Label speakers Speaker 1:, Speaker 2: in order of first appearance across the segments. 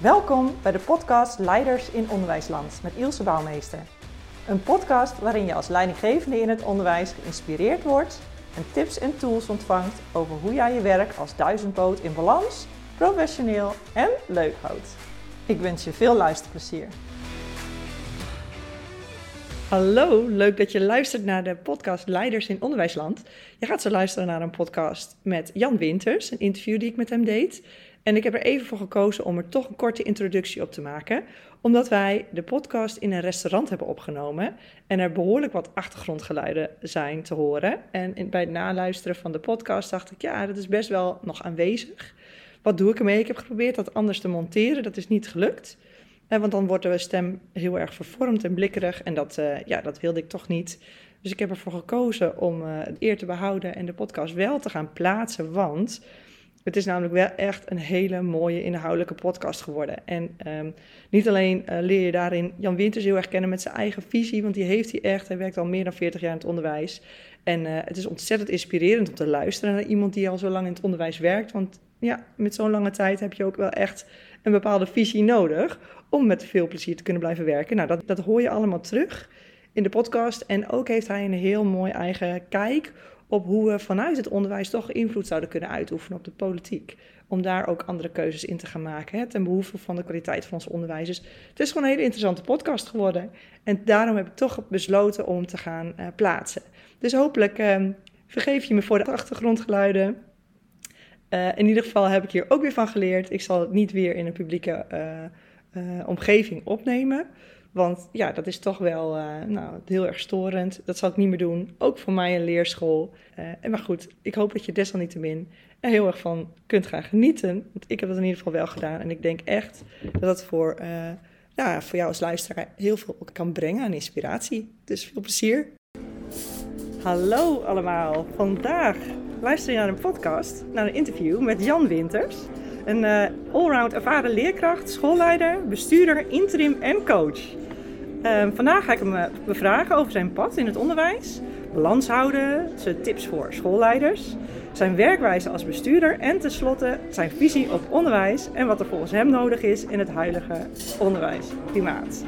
Speaker 1: Welkom bij de podcast Leiders in Onderwijsland met Ilse Bouwmeester. Een podcast waarin je als leidinggevende in het onderwijs geïnspireerd wordt en tips en tools ontvangt over hoe jij je werk als duizendpoot in balans, professioneel en leuk houdt. Ik wens je veel luisterplezier. Hallo, leuk dat je luistert naar de podcast Leiders in Onderwijsland. Je gaat zo luisteren naar een podcast met Jan Winters, een interview die ik met hem deed. En ik heb er even voor gekozen om er toch een korte introductie op te maken, omdat wij de podcast in een restaurant hebben opgenomen en er behoorlijk wat achtergrondgeluiden zijn te horen. En bij het naluisteren van de podcast dacht ik, ja, dat is best wel nog aanwezig. Wat doe ik ermee? Ik heb geprobeerd dat anders te monteren, dat is niet gelukt. Eh, want dan wordt de stem heel erg vervormd en blikkerig en dat, uh, ja, dat wilde ik toch niet. Dus ik heb ervoor gekozen om uh, het eer te behouden en de podcast wel te gaan plaatsen, want het is namelijk wel echt een hele mooie inhoudelijke podcast geworden. En um, niet alleen uh, leer je daarin Jan Winters heel erg kennen met zijn eigen visie, want die heeft hij echt. Hij werkt al meer dan 40 jaar in het onderwijs. En uh, het is ontzettend inspirerend om te luisteren naar iemand die al zo lang in het onderwijs werkt. Want ja, met zo'n lange tijd heb je ook wel echt een bepaalde visie nodig om met veel plezier te kunnen blijven werken. Nou, dat, dat hoor je allemaal terug in de podcast. En ook heeft hij een heel mooi eigen kijk op hoe we vanuit het onderwijs toch invloed zouden kunnen uitoefenen op de politiek. Om daar ook andere keuzes in te gaan maken, hè, ten behoeve van de kwaliteit van ons onderwijs. Dus het is gewoon een hele interessante podcast geworden. En daarom heb ik toch besloten om te gaan uh, plaatsen. Dus hopelijk uh, vergeef je me voor de achtergrondgeluiden. Uh, in ieder geval heb ik hier ook weer van geleerd. Ik zal het niet weer in een publieke uh, omgeving opnemen. Want ja, dat is toch wel uh, nou, heel erg storend. Dat zal ik niet meer doen. Ook voor mij een leerschool. En maar goed, ik hoop dat je desalniettemin er heel erg van kunt gaan genieten. Want ik heb dat in ieder geval wel gedaan. En ik denk echt dat dat voor, uh, ja, voor jou als luisteraar heel veel kan brengen aan inspiratie. Dus veel plezier. Hallo allemaal. Vandaag luister je naar een podcast, naar een interview met Jan Winters. Een allround ervaren leerkracht, schoolleider, bestuurder, interim en coach. Uh, vandaag ga ik hem bevragen over zijn pad in het onderwijs, balans houden, zijn tips voor schoolleiders, zijn werkwijze als bestuurder en tenslotte zijn visie op onderwijs en wat er volgens hem nodig is in het huidige onderwijsklimaat.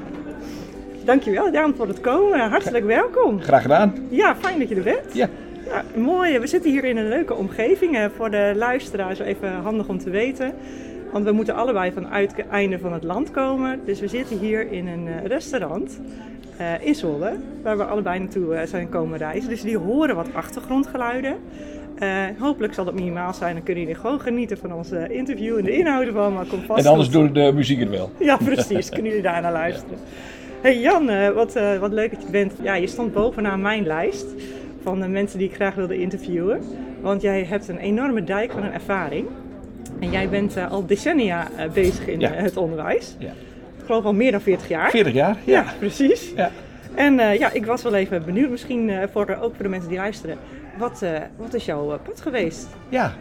Speaker 1: Dankjewel Jan voor het komen. Hartelijk welkom.
Speaker 2: Graag gedaan.
Speaker 1: Ja, fijn dat je er bent.
Speaker 2: Ja.
Speaker 1: Ja, mooi. We zitten hier in een leuke omgeving. Voor de luisteraars even handig om te weten. Want we moeten allebei van het einde van het land komen. Dus we zitten hier in een restaurant uh, in Zwolle. Waar we allebei naartoe uh, zijn komen reizen. Dus die horen wat achtergrondgeluiden. Uh, hopelijk zal dat minimaal zijn. Dan kunnen jullie gewoon genieten van onze interview en de inhouden van. Maar kom vast
Speaker 2: en anders doe ik de muziek er wel.
Speaker 1: Ja, precies. kunnen jullie daarna luisteren. Ja. Hey Jan, wat, wat leuk dat je bent. Ja, je stond bovenaan mijn lijst van de mensen die ik graag wilde interviewen. Want jij hebt een enorme dijk van een ervaring. En jij bent uh, al decennia uh, bezig in ja. uh, het onderwijs. Ja. Ik geloof al meer dan 40 jaar.
Speaker 2: 40 jaar, ja.
Speaker 1: ja precies. Ja. En ja, ik was wel even benieuwd, misschien voor, ook voor de mensen die luisteren. Wat, wat is jouw pad geweest?
Speaker 2: Ja,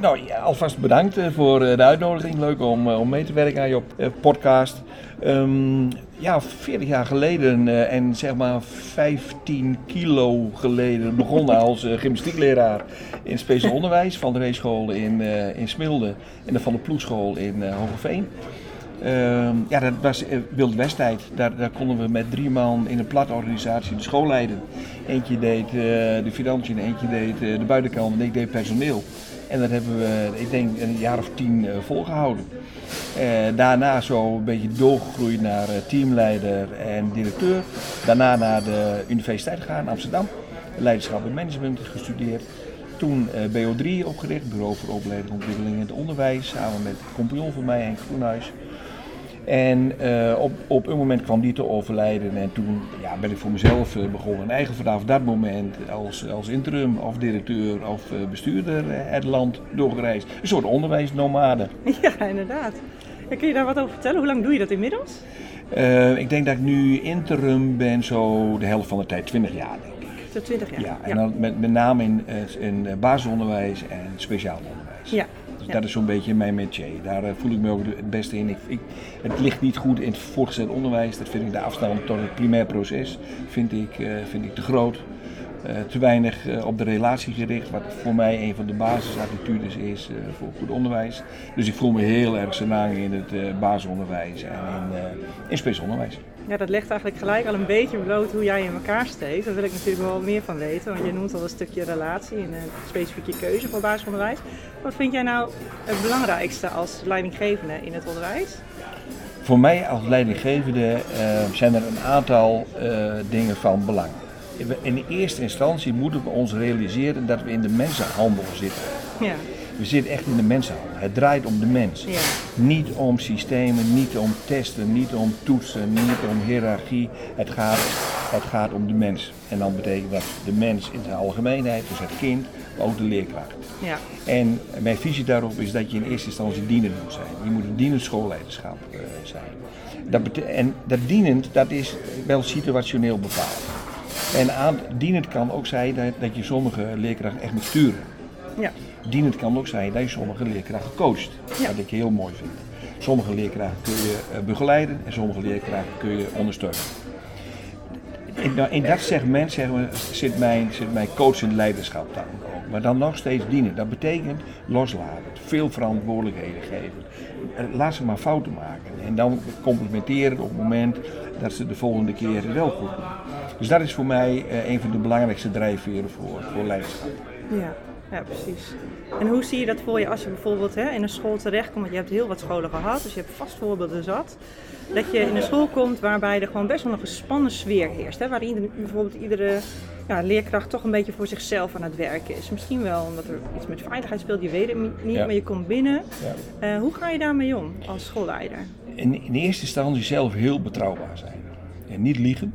Speaker 2: nou ja, alvast bedankt voor de uitnodiging. Leuk om, om mee te werken aan je podcast. Um, ja, 40 jaar geleden en zeg maar 15 kilo geleden begonnen als gymnastiekleraar in speciaal onderwijs van de Reeschool in, uh, in Smilde en de Van de Ploegschool in Hogeveen. Ja, dat was Wild Westtijd. Daar, daar konden we met drie man in een platte organisatie de school leiden. Eentje deed de financiën, eentje deed de buitenkant en ik deed personeel. En dat hebben we, ik denk, een jaar of tien volgehouden. Uh, daarna zo een beetje doorgegroeid naar uh, teamleider en directeur. Daarna naar de universiteit gegaan Amsterdam. Leiderschap en management gestudeerd. Toen uh, BO3 opgericht, Bureau voor Opleiding en Ontwikkeling in het Onderwijs. Samen met een compagnon van mij, Henk Groenhuis. En op, op een moment kwam die te overlijden en toen ja, ben ik voor mezelf begonnen. En eigen vanaf dat moment als, als interim of directeur of bestuurder het land doorgereisd. Een soort onderwijsnomade.
Speaker 1: Ja, inderdaad. Kun je daar wat over vertellen? Hoe lang doe je dat inmiddels?
Speaker 2: Uh, ik denk dat ik nu interim ben, zo de helft van de tijd, 20 jaar denk ik.
Speaker 1: Zo 20 jaar?
Speaker 2: Ja, en dan met, met name in, in basisonderwijs en speciaal onderwijs.
Speaker 1: Ja.
Speaker 2: Dat is zo'n beetje mijn métier. Daar uh, voel ik me ook het beste in. Ik, ik, het ligt niet goed in het voortgezet onderwijs. Dat vind ik de afstand tot het primair proces vind ik, uh, vind ik te groot. Eh, te weinig eh, op de relatie gericht, wat voor mij een van de basisattitudes is eh, voor goed onderwijs. Dus ik voel me heel erg senang in het eh, basisonderwijs en in, eh in speciaal onderwijs.
Speaker 1: Ja, dat legt eigenlijk gelijk al een beetje bloot hoe jij in elkaar steekt. Daar wil ik natuurlijk wel meer van weten, want je noemt al een stukje relatie en een specifieke keuze voor basisonderwijs. Wat vind jij nou het belangrijkste als leidinggevende in het onderwijs?
Speaker 2: Voor mij als leidinggevende eh, zijn er een aantal eh, dingen van belang. In- de eerste instantie moeten we ons realiseren dat we in de mensenhandel zitten.
Speaker 1: Ja,
Speaker 2: We zitten echt in de mensenhandel. Het draait om de mens.
Speaker 1: ja,
Speaker 2: Niet om systemen, niet om testen, niet om toetsen, niet om hiërarchie. Het gaat, het gaat om de mens. En dan betekent dat de mens in zijn algemeenheid, dus het kind, maar ook de leerkracht.
Speaker 1: ja,
Speaker 2: En mijn visie daarop is dat je in eerste instantie dienend moet zijn. Je moet een dienend schoolleiderschap eh, zijn. Dat en dat dienend, dat is wel situationeel bepaald. En aan, dienend kan ook zijn dat, dat je sommige leerkrachten echt moet sturen.
Speaker 1: ja,
Speaker 2: Dienend kan ook zijn dat je sommige leerkrachten coacht.
Speaker 1: Ja.
Speaker 2: Wat ik heel mooi vind. Sommige leerkrachten kun je eh, begeleiden en sommige leerkrachten kun je ondersteunen. In, nou, in dat segment zeg maar, zit, mijn, zit mijn coachend leiderschap dan ook. Maar dan nog steeds dienen. Dat betekent loslaten, veel verantwoordelijkheden geven. Eh, Laat ze maar fouten maken. En dan complimenteren op het moment dat ze de volgende keer wel goed doen. Dus dat is voor mij eh, een van de belangrijkste drijfveren voor, voor leiderschap.
Speaker 1: ja. Ja, precies. En hoe zie je dat voor je als je bijvoorbeeld hè, in een school terechtkomt? Want je hebt heel wat scholen gehad, dus je hebt vast voorbeelden zat. Dat je in een school komt waarbij er gewoon best wel een gespannen sfeer heerst. Hè? Waarin ieder- bijvoorbeeld iedere ja, leerkracht toch een beetje voor zichzelf aan het werken is. Misschien wel omdat er iets met veiligheid speelt, je weet het niet,
Speaker 2: Ja.
Speaker 1: maar je komt binnen.
Speaker 2: Ja.
Speaker 1: Eh, hoe ga je daarmee om als schoolleider?
Speaker 2: in, in eerste instantie zelf heel betrouwbaar zijn. En niet liegen,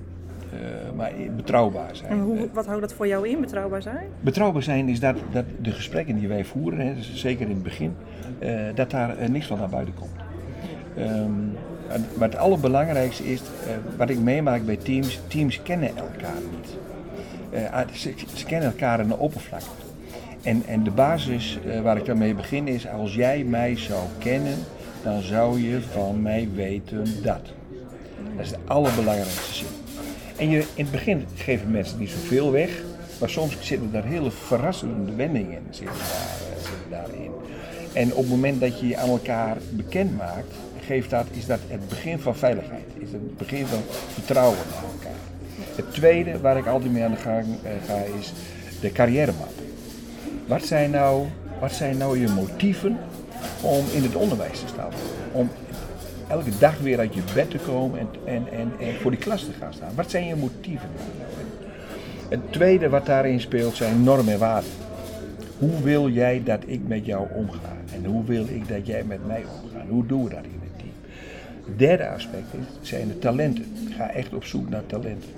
Speaker 2: maar betrouwbaar zijn.
Speaker 1: En hoe,
Speaker 2: Eh,
Speaker 1: wat houdt dat voor jou in, betrouwbaar zijn?
Speaker 2: betrouwbaar zijn is dat, dat de gesprekken die wij voeren, hè, dus zeker in het begin, eh, dat daar eh, niks van naar buiten komt. Ehm, en- maar het allerbelangrijkste is, eh, wat ik meemaak bij teams, teams kennen elkaar niet. Eh, ah, ze, ze kennen elkaar in de oppervlakte. En, en de basis eh, waar ik daarmee begin is, als jij mij zou kennen, dan zou je van mij weten dat. Dat is de allerbelangrijkste zin. En je, in het begin geven mensen niet zoveel weg, maar soms zitten daar hele verrassende wendingen in, zitten daar, eh, zitten daarin. En op het moment dat je je aan elkaar bekend maakt, geeft dat, is dat het begin van veiligheid. Is het begin van vertrouwen naar elkaar. Het tweede waar ik altijd mee aan de gang eh, ga is de carrièremap. Wat zijn, nou, wat zijn nou je motieven om in het onderwijs te staan? Om elke dag weer uit je bed te komen en, en, en, en voor die klas te gaan staan. Wat zijn je motieven? Het tweede wat daarin speelt zijn normen en waarden. Hoe wil jij dat ik met jou omga? En hoe wil ik dat jij met mij omgaat? Hoe doen we dat in het team? Het derde aspect is, zijn de talenten. Ga echt op zoek naar talenten.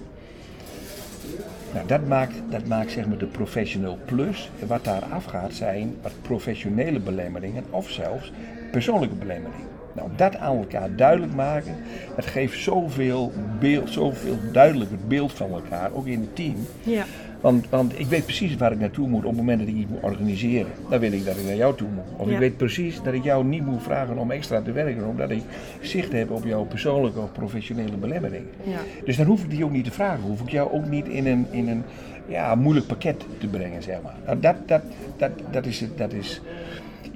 Speaker 2: Nou, dat maakt, dat maakt zeg maar de professional plus. En wat daar afgaat zijn wat professionele belemmeringen of zelfs persoonlijke belemmeringen. Nou, dat aan elkaar duidelijk maken, dat geeft zoveel, beeld, zoveel duidelijker beeld van elkaar, ook in het team.
Speaker 1: Ja,
Speaker 2: Want, want ik weet precies waar ik naartoe moet op het moment dat ik iets moet organiseren. Dan wil ik dat ik naar jou toe moet. Of
Speaker 1: Ja.
Speaker 2: ik weet precies dat ik jou niet moet vragen om extra te werken, omdat ik zicht heb op jouw persoonlijke of professionele belemmeringen.
Speaker 1: ja,
Speaker 2: Dus dan hoef ik die ook niet te vragen. Hoef ik jou ook niet in een, in een ja, moeilijk pakket te brengen, zeg maar. Nou, dat, dat, dat, dat, is het. Dat is,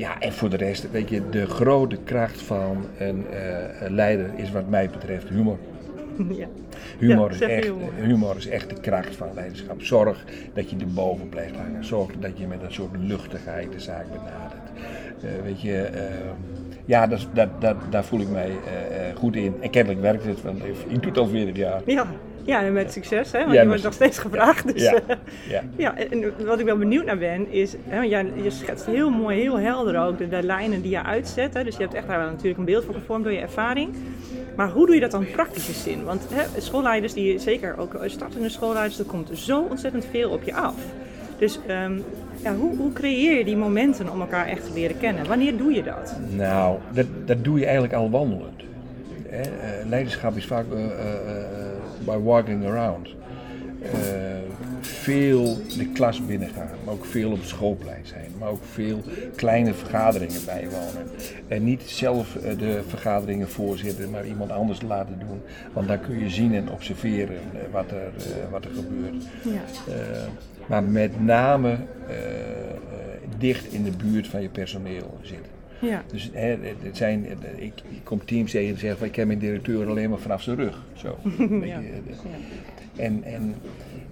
Speaker 2: ja, en voor de rest, weet je, de grote kracht van een eh, leider is wat mij betreft humor.
Speaker 1: ja.
Speaker 2: Humor,
Speaker 1: Ja,
Speaker 2: is echt,
Speaker 1: humor.
Speaker 2: humor is echt de kracht van leiderschap. Zorg dat je erboven blijft hangen. Zorg dat je met een soort luchtigheid de zaak benadert. Eh, weet je, eh, ja, dat, dat, dat, daar voel ik mij eh, eh, goed in. En kennelijk werkt het, want ik doe het al 40 jaar.
Speaker 1: Ja, ja en met succes, hè? want
Speaker 2: Ja,
Speaker 1: je wordt nog steeds gevraagd. Dus,
Speaker 2: Ja.
Speaker 1: eh,
Speaker 2: Ja.
Speaker 1: ja, en wat ik wel benieuwd naar ben, is, hè, want jij, je schetst heel mooi, heel helder ook de, de lijnen die je uitzet. Hè? Dus je hebt echt daar natuurlijk een beeld van gevormd door je ervaring. Maar hoe doe je dat dan in praktische zin? Want hè, schoolleiders, die, zeker ook startende schoolleiders, er komt zo ontzettend veel op je af. Dus ehm, ja, hoe, hoe creëer je die momenten om elkaar echt te leren kennen? Wanneer doe je dat?
Speaker 2: Nou, dat, dat doe je eigenlijk al wandelend. Hè? eh, leiderschap is vaak eh, eh, by walking around. Veel de klas binnengaan, maar ook veel op het schoolplein zijn, maar ook veel kleine vergaderingen bijwonen. En niet zelf de vergaderingen voorzitten, maar iemand anders laten doen. Want dan kun je zien en observeren wat er, wat er gebeurt.
Speaker 1: Ja.
Speaker 2: Maar met name dicht in de buurt van je personeel zitten.
Speaker 1: Ja.
Speaker 2: Dus hè, het zijn, ik, ik kom teams tegen en zeg van ik ken mijn directeur alleen maar vanaf zijn rug. Zo.
Speaker 1: ja.
Speaker 2: En, en,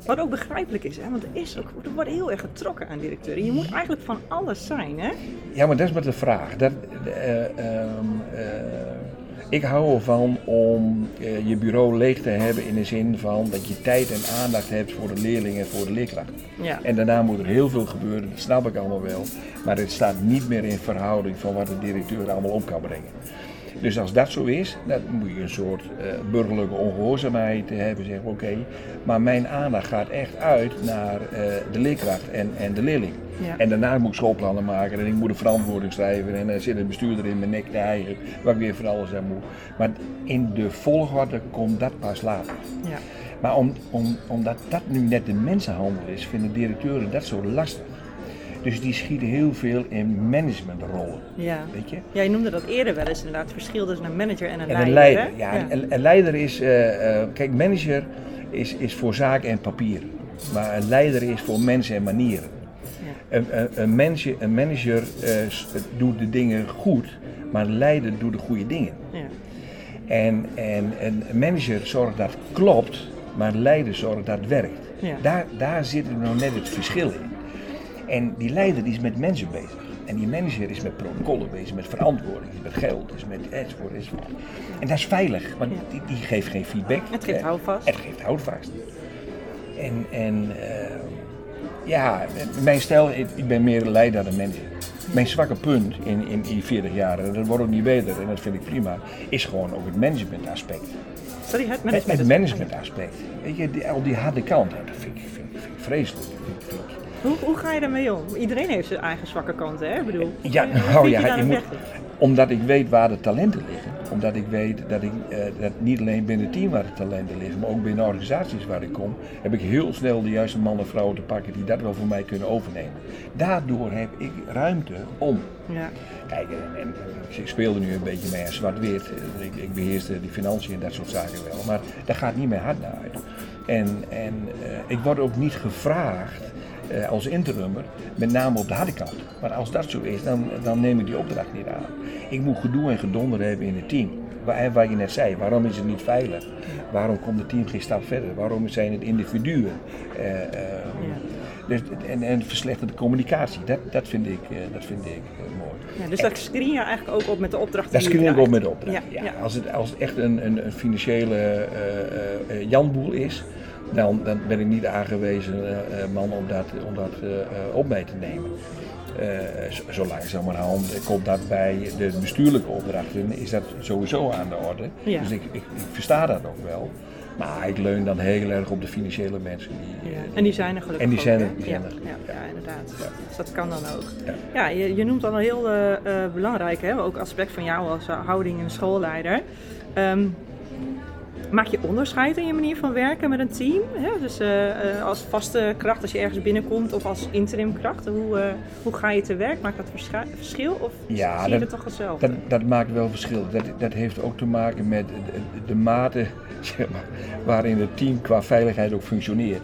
Speaker 1: Wat ook begrijpelijk is, hè? want er, is ook, er wordt heel erg getrokken aan directeuren. Je moet eigenlijk van alles zijn. Hè?
Speaker 2: Ja, maar dat is maar de vraag. Dat, uh, ik hou ervan om uh, je bureau leeg te hebben in de zin van dat je tijd en aandacht hebt voor de leerlingen en voor de leerkrachten.
Speaker 1: Ja.
Speaker 2: En daarna moet er heel veel gebeuren, dat snap ik allemaal wel. Maar het staat niet meer in verhouding van wat de directeur allemaal op kan brengen. Dus als dat zo is, dan moet je een soort uh, burgerlijke ongehoorzaamheid hebben. Zeggen, oké, maar mijn aandacht gaat echt uit naar uh, de leerkracht en, en de leerling.
Speaker 1: Ja.
Speaker 2: En daarna moet ik schoolplannen maken en ik moet een verantwoording schrijven. En dan zit een bestuurder in mijn nek te eigen, waar ik weer van alles aan moet. Maar in de volgorde komt dat pas later.
Speaker 1: Ja.
Speaker 2: Maar om, om, omdat dat nu net de mensenhandel is, vinden directeuren dat zo lastig. Dus die schieten heel veel in managementrollen.
Speaker 1: Ja.
Speaker 2: Weet je?
Speaker 1: ja, je noemde dat eerder wel eens inderdaad. Het verschil tussen een manager en een
Speaker 2: En een leider, ja. Een, een leider is, uh, uh, kijk, manager is, is voor zaken en papier. Maar een leider is voor mensen en manieren.
Speaker 1: Ja.
Speaker 2: Een, een, een, manager, een manager uh, doet de dingen goed, maar een leider doet de goede dingen.
Speaker 1: Ja.
Speaker 2: En, en een manager zorgt dat het klopt, maar een leider zorgt dat het werkt.
Speaker 1: Ja.
Speaker 2: Daar, daar zit nou net het verschil in. En die leider die is met mensen bezig. En die manager is met protocollen bezig, met verantwoording, met geld, is met enzovoort, enzovoort. En dat is veilig, want die, die geeft geen feedback.
Speaker 1: Het geeft houvast.
Speaker 2: Het geeft houvast. En, en uh, ja, mijn stijl, ik, ben meer leider dan manager. Mijn zwakke punt in, in die 40 jaar, en dat wordt ook niet beter en dat vind ik prima, is gewoon ook het managementaspect.
Speaker 1: Sorry, het management.
Speaker 2: Het, het managementaspect. Weet je, die, al die harde kant, dat vind ik, vind, vind ik vreselijk. Vind, vind,
Speaker 1: hoe, hoe ga je daarmee om? Iedereen heeft zijn eigen zwakke kanten, hè? Ik bedoel,
Speaker 2: ja, nou ja, je moet, omdat ik weet waar de talenten liggen. Omdat ik weet dat ik uh, dat niet alleen binnen het team waar de talenten liggen, maar ook binnen organisaties waar ik kom, heb ik heel snel de juiste mannen en vrouwen te pakken die dat wel voor mij kunnen overnemen. Daardoor heb ik ruimte om.
Speaker 1: Ja.
Speaker 2: Kijk, en, en, ik speelde nu een beetje mee aan zwart-wit. Ik, ik beheerste die financiën en dat soort zaken wel. Maar daar gaat niet meer hard naar uit. En, en uh, ik word ook niet gevraagd uh, als interimmer, met name op de harde kant. Maar als dat zo is, dan, dan neem ik die opdracht niet aan. Ik moet gedoe en gedonder hebben in het team. Waar, waar je net zei, waarom is het niet veilig? Waarom komt het team geen stap verder? Waarom zijn het individuen? Uh, uh, dus, en, en verslechterde communicatie, dat, dat vind ik, dat vind ik mooi.
Speaker 1: Ja, dus dat screen je eigenlijk ook op met de opdracht
Speaker 2: Dat screen ik op met de opdracht,
Speaker 1: ja,
Speaker 2: ja. Als, het, als het echt een, een, een financiële janboel is, dan, dan, ben ik niet aangewezen uh, man om dat, om dat uh, op mij te nemen. Uh, zo, langzamerhand komt dat bij de bestuurlijke opdrachten, is dat sowieso aan de orde.
Speaker 1: Ja.
Speaker 2: Dus ik, ik, ik, versta dat ook wel. Maar ik leun dan heel erg op de financiële mensen. Die,
Speaker 1: ja. En die zijn er gelukkig
Speaker 2: En die zijn er. zijn er.
Speaker 1: Ja, ja, inderdaad. Dus dat kan dan ook.
Speaker 2: Ja,
Speaker 1: je, je, noemt al een heel uh, belangrijk, hè? ook aspect van jou als houding en schoolleider. Um, Maak je onderscheid in je manier van werken met een team? Hè? Dus uh, uh, als vaste kracht als je ergens binnenkomt of als interimkracht? Hoe, uh, hoe ga je te werk? Maakt dat verschil of
Speaker 2: ja,
Speaker 1: zie je
Speaker 2: dat,
Speaker 1: het toch hetzelfde?
Speaker 2: Dat, dat maakt wel verschil. Dat, dat heeft ook te maken met de, de mate zeg maar, waarin het team qua veiligheid ook functioneert.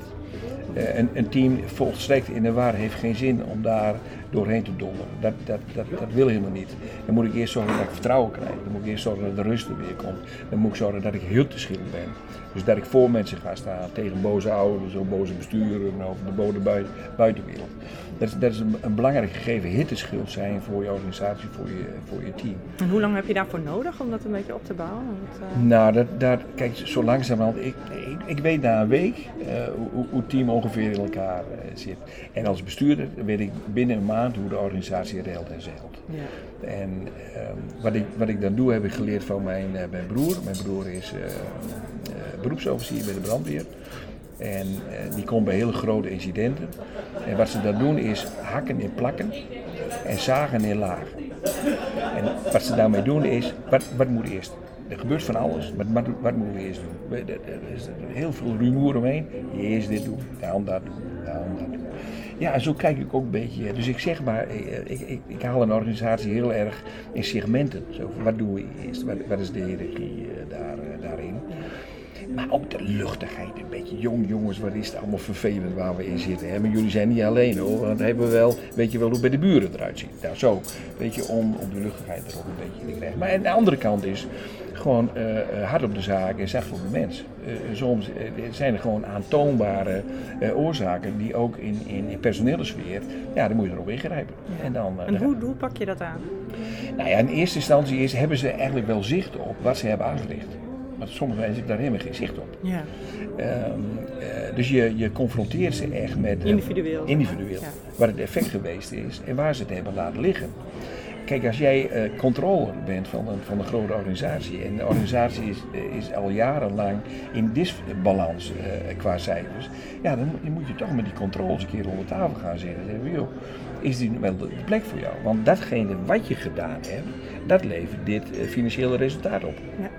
Speaker 2: Een, een, team volstrekt in de war heeft geen zin om daar doorheen te donderen. Dat, dat, dat, dat wil helemaal niet. Dan moet ik eerst zorgen dat ik vertrouwen krijg. Dan moet ik eerst zorgen dat de rust er weer komt. Dan moet ik zorgen dat ik heel te ben. Dus dat ik voor mensen ga staan, tegen boze ouders of boze besturen of de boze buiten, buitenwereld. Dat is, dat is een, een belangrijk gegeven hitteschild zijn voor je organisatie, voor je, voor je team.
Speaker 1: En hoe lang heb je daarvoor nodig om dat een beetje op te bouwen? Want,
Speaker 2: uh... Nou, dat, dat, kijk, zo langzamerhand, ik, ik, ik weet na een week uh, hoe, hoe het team ongeveer in elkaar uh, zit. En als bestuurder weet ik binnen een maand hoe de organisatie reilt en zeilt.
Speaker 1: Ja.
Speaker 2: En um, wat, ik, wat ik dan doe, heb ik geleerd van mijn, mijn broer. Mijn broer is beroepsofficier bij de brandweer. En uh, die komt bij hele grote incidenten. En wat ze dan doen is hakken in plakken en zagen in lagen. En wat ze daarmee doen is, wat, wat moet eerst? er gebeurt van alles. Maar wat, wat moeten we eerst doen? Er is heel veel rumoer omheen. Eerst dit doen, dan dat doen, dan dat doen. Ja, zo kijk ik ook een beetje. Dus ik zeg maar, ik, ik, ik haal een organisatie heel erg in segmenten. Zo, wat doen we eerst? Wat, wat is de hiërarchie daar? Maar ook de luchtigheid, een beetje jong jongens, wat is het allemaal vervelend waar we in zitten. Hè? Maar jullie zijn niet alleen hoor, want hebben we wel, weet je wel hoe bij de buren eruit ziet. Nou zo, weet je, om, om de luchtigheid er ook een beetje te krijgen. Maar aan de andere kant is gewoon uh, hard op de zaak en zacht voor de mens. Uh, soms zijn er gewoon aantoonbare oorzaken die ook in, in, in personele sfeer, ja, dan moet je erop ingrijpen.
Speaker 1: En, dan, en hoe, hoe pak je dat aan?
Speaker 2: Nou ja, in eerste instantie is, hebben ze eigenlijk wel zicht op wat ze hebben aangericht. Maar sommige mensen hebben daar helemaal geen zicht op. Ja. Um, uh, dus je, je confronteert ze echt met...
Speaker 1: Uh, individueel.
Speaker 2: Individueel. Ja. Waar het effect geweest is en waar ze het hebben laten liggen. Kijk, als jij uh, controller bent van een, van een grote organisatie en de organisatie is, is al jarenlang in disbalans qua cijfers, ja, dan moet je toch met die controles een keer onder tafel gaan zitten en zeggen, joh, is die wel de plek voor jou? Want datgene wat je gedaan hebt, dat levert dit financiële resultaat op. Ja.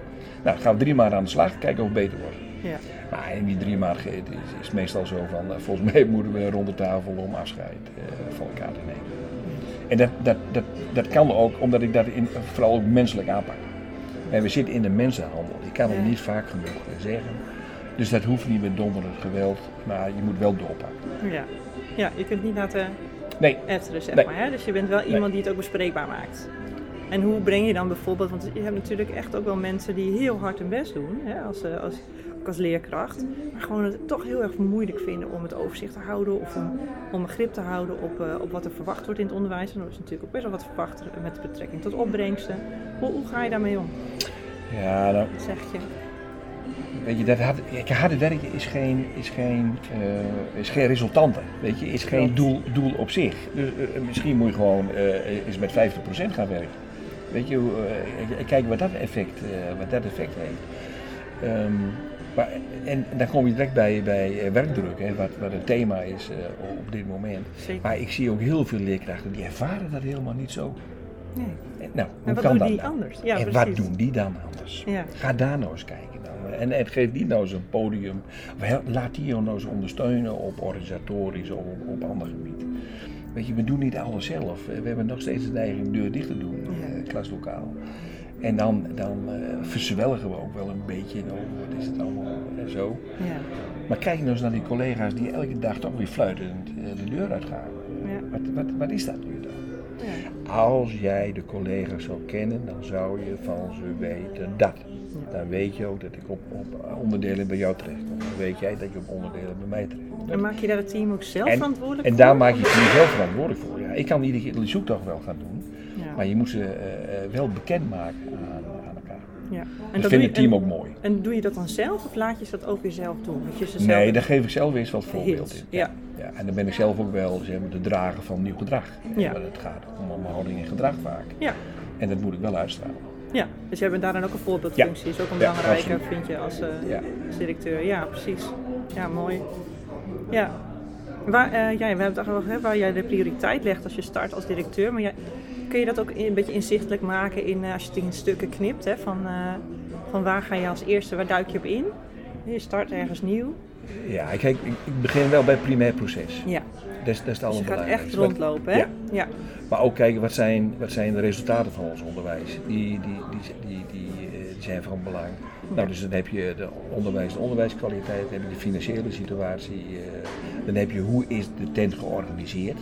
Speaker 2: Nou, gaan we drie maanden aan de slag, kijken of het beter wordt. Ja. Maar in die drie maanden is, is meestal zo van, uh, volgens mij moeten we rond de tafel om afscheid uh, van elkaar te nemen. En dat, dat, dat, dat kan ook omdat ik dat in, vooral ook menselijk aanpak. En we zitten in de mensenhandel, ik kan het niet vaak genoeg zeggen. Dus dat hoeft niet met donderend geweld, maar je moet wel doorpakken.
Speaker 1: Ja, ja je kunt niet laten
Speaker 2: nee.
Speaker 1: etteren, zeg
Speaker 2: nee.
Speaker 1: maar. Hè? Dus je bent wel iemand nee. die het ook bespreekbaar maakt. En hoe breng je dan bijvoorbeeld, want je hebt natuurlijk echt ook wel mensen die heel hard hun best doen, hè, als, als, ook als leerkracht, maar gewoon het toch heel erg moeilijk vinden om het overzicht te houden of om, om een grip te houden op, uh, op wat er verwacht wordt in het onderwijs. En er is natuurlijk ook best wel wat verwacht met betrekking tot opbrengsten. Hoe, hoe ga je daarmee om?
Speaker 2: Ja, dan...
Speaker 1: Wat zeg je?
Speaker 2: Weet je, dat hard, harde werken is geen, is geen, uh, is geen resultante. Weet je, is geen doel, doel op zich. Dus, uh, misschien moet je gewoon eens met 50% gaan werken. Weet je, uh, kijken wat dat effect, uh, wat dat effect heeft. Um, maar, en, en, dan kom je direct bij, bij werkdruk, hè, wat, wat het thema is uh, op dit moment.
Speaker 1: Zeker.
Speaker 2: Maar ik zie ook heel veel leerkrachten die ervaren dat helemaal niet zo.
Speaker 1: Nee.
Speaker 2: En, nou,
Speaker 1: en wat
Speaker 2: kan
Speaker 1: doen die
Speaker 2: dan?
Speaker 1: anders? Ja,
Speaker 2: en
Speaker 1: precies.
Speaker 2: wat doen die dan anders?
Speaker 1: Ja.
Speaker 2: Ga daar nou eens kijken. Dan. En, en geef die nou eens een podium. Laat die nou eens ondersteunen op organisatorisch of op, op ander gebied. Weet je, we doen niet alles zelf. We hebben nog steeds de neiging deur dicht te doen, ja. uh, klaslokaal. En dan, dan uh, verzwelgen we ook wel een beetje over wat is het allemaal en zo.
Speaker 1: Ja.
Speaker 2: Maar kijk nou eens naar die collega's die elke dag toch weer fluitend de deur uitgaan.
Speaker 1: Ja.
Speaker 2: Wat, wat, wat is dat nu dan?
Speaker 1: Ja.
Speaker 2: Als jij de collega's zou kennen, dan zou je van ze weten dat. Dan weet je ook dat ik op, op onderdelen bij jou terecht kom. Dan weet jij dat je op onderdelen bij mij terecht komt.
Speaker 1: En maak je daar het team ook zelf
Speaker 2: En-
Speaker 1: verantwoordelijk
Speaker 2: En
Speaker 1: voor?
Speaker 2: daar maak je het team zelf verantwoordelijk voor. Ja, ik kan iedere keer de zoektocht wel gaan doen,
Speaker 1: Ja.
Speaker 2: maar je moet ze eh, eh, wel bekend maken aan, aan elkaar.
Speaker 1: Ja. En
Speaker 2: Dat vindt
Speaker 1: doe
Speaker 2: het team ook mooi.
Speaker 1: en, en doe je dat dan zelf of laat je ze dat ook weer zelf doen? Je ze zelf
Speaker 2: Nee, daar geef ik zelf eens wat voorbeeld in.
Speaker 1: ja.
Speaker 2: Ja, en dan ben ik zelf ook wel zeg maar, de drager van nieuw gedrag.
Speaker 1: Ja.
Speaker 2: Maar het gaat om om houding en gedrag vaak.
Speaker 1: Ja.
Speaker 2: En dat moet ik wel uitstralen.
Speaker 1: Ja, dus jij bent daar dan ook een voorbeeldfunctie. Is ook een
Speaker 2: Ja,
Speaker 1: belangrijke, vind je, als, eh,
Speaker 2: Ja.
Speaker 1: als directeur. Ja, precies. Ja, mooi. Ja. Waar, eh, ja, we hebben het al over waar jij de prioriteit legt als je start als directeur. Maar jij, kun je dat ook een beetje inzichtelijk maken in, eh, als je het in stukken knipt? Hè, van, van waar ga je als eerste, waar duik je op in? Je start ergens nieuw.
Speaker 2: Ja, kijk, ik, ik begin wel bij het primair proces.
Speaker 1: Ja,
Speaker 2: Dat is, dat is het
Speaker 1: dus je gaat echt rondlopen, hè?
Speaker 2: Ja.
Speaker 1: ja.
Speaker 2: Maar ook kijken wat zijn, wat zijn de resultaten van ons onderwijs. Die, die, die, die, die, eh, zijn van belang. Nou, dus dan heb je de onderwijs, de onderwijskwaliteit, dan heb je de financiële situatie. eh, dan heb je hoe is de tent georganiseerd.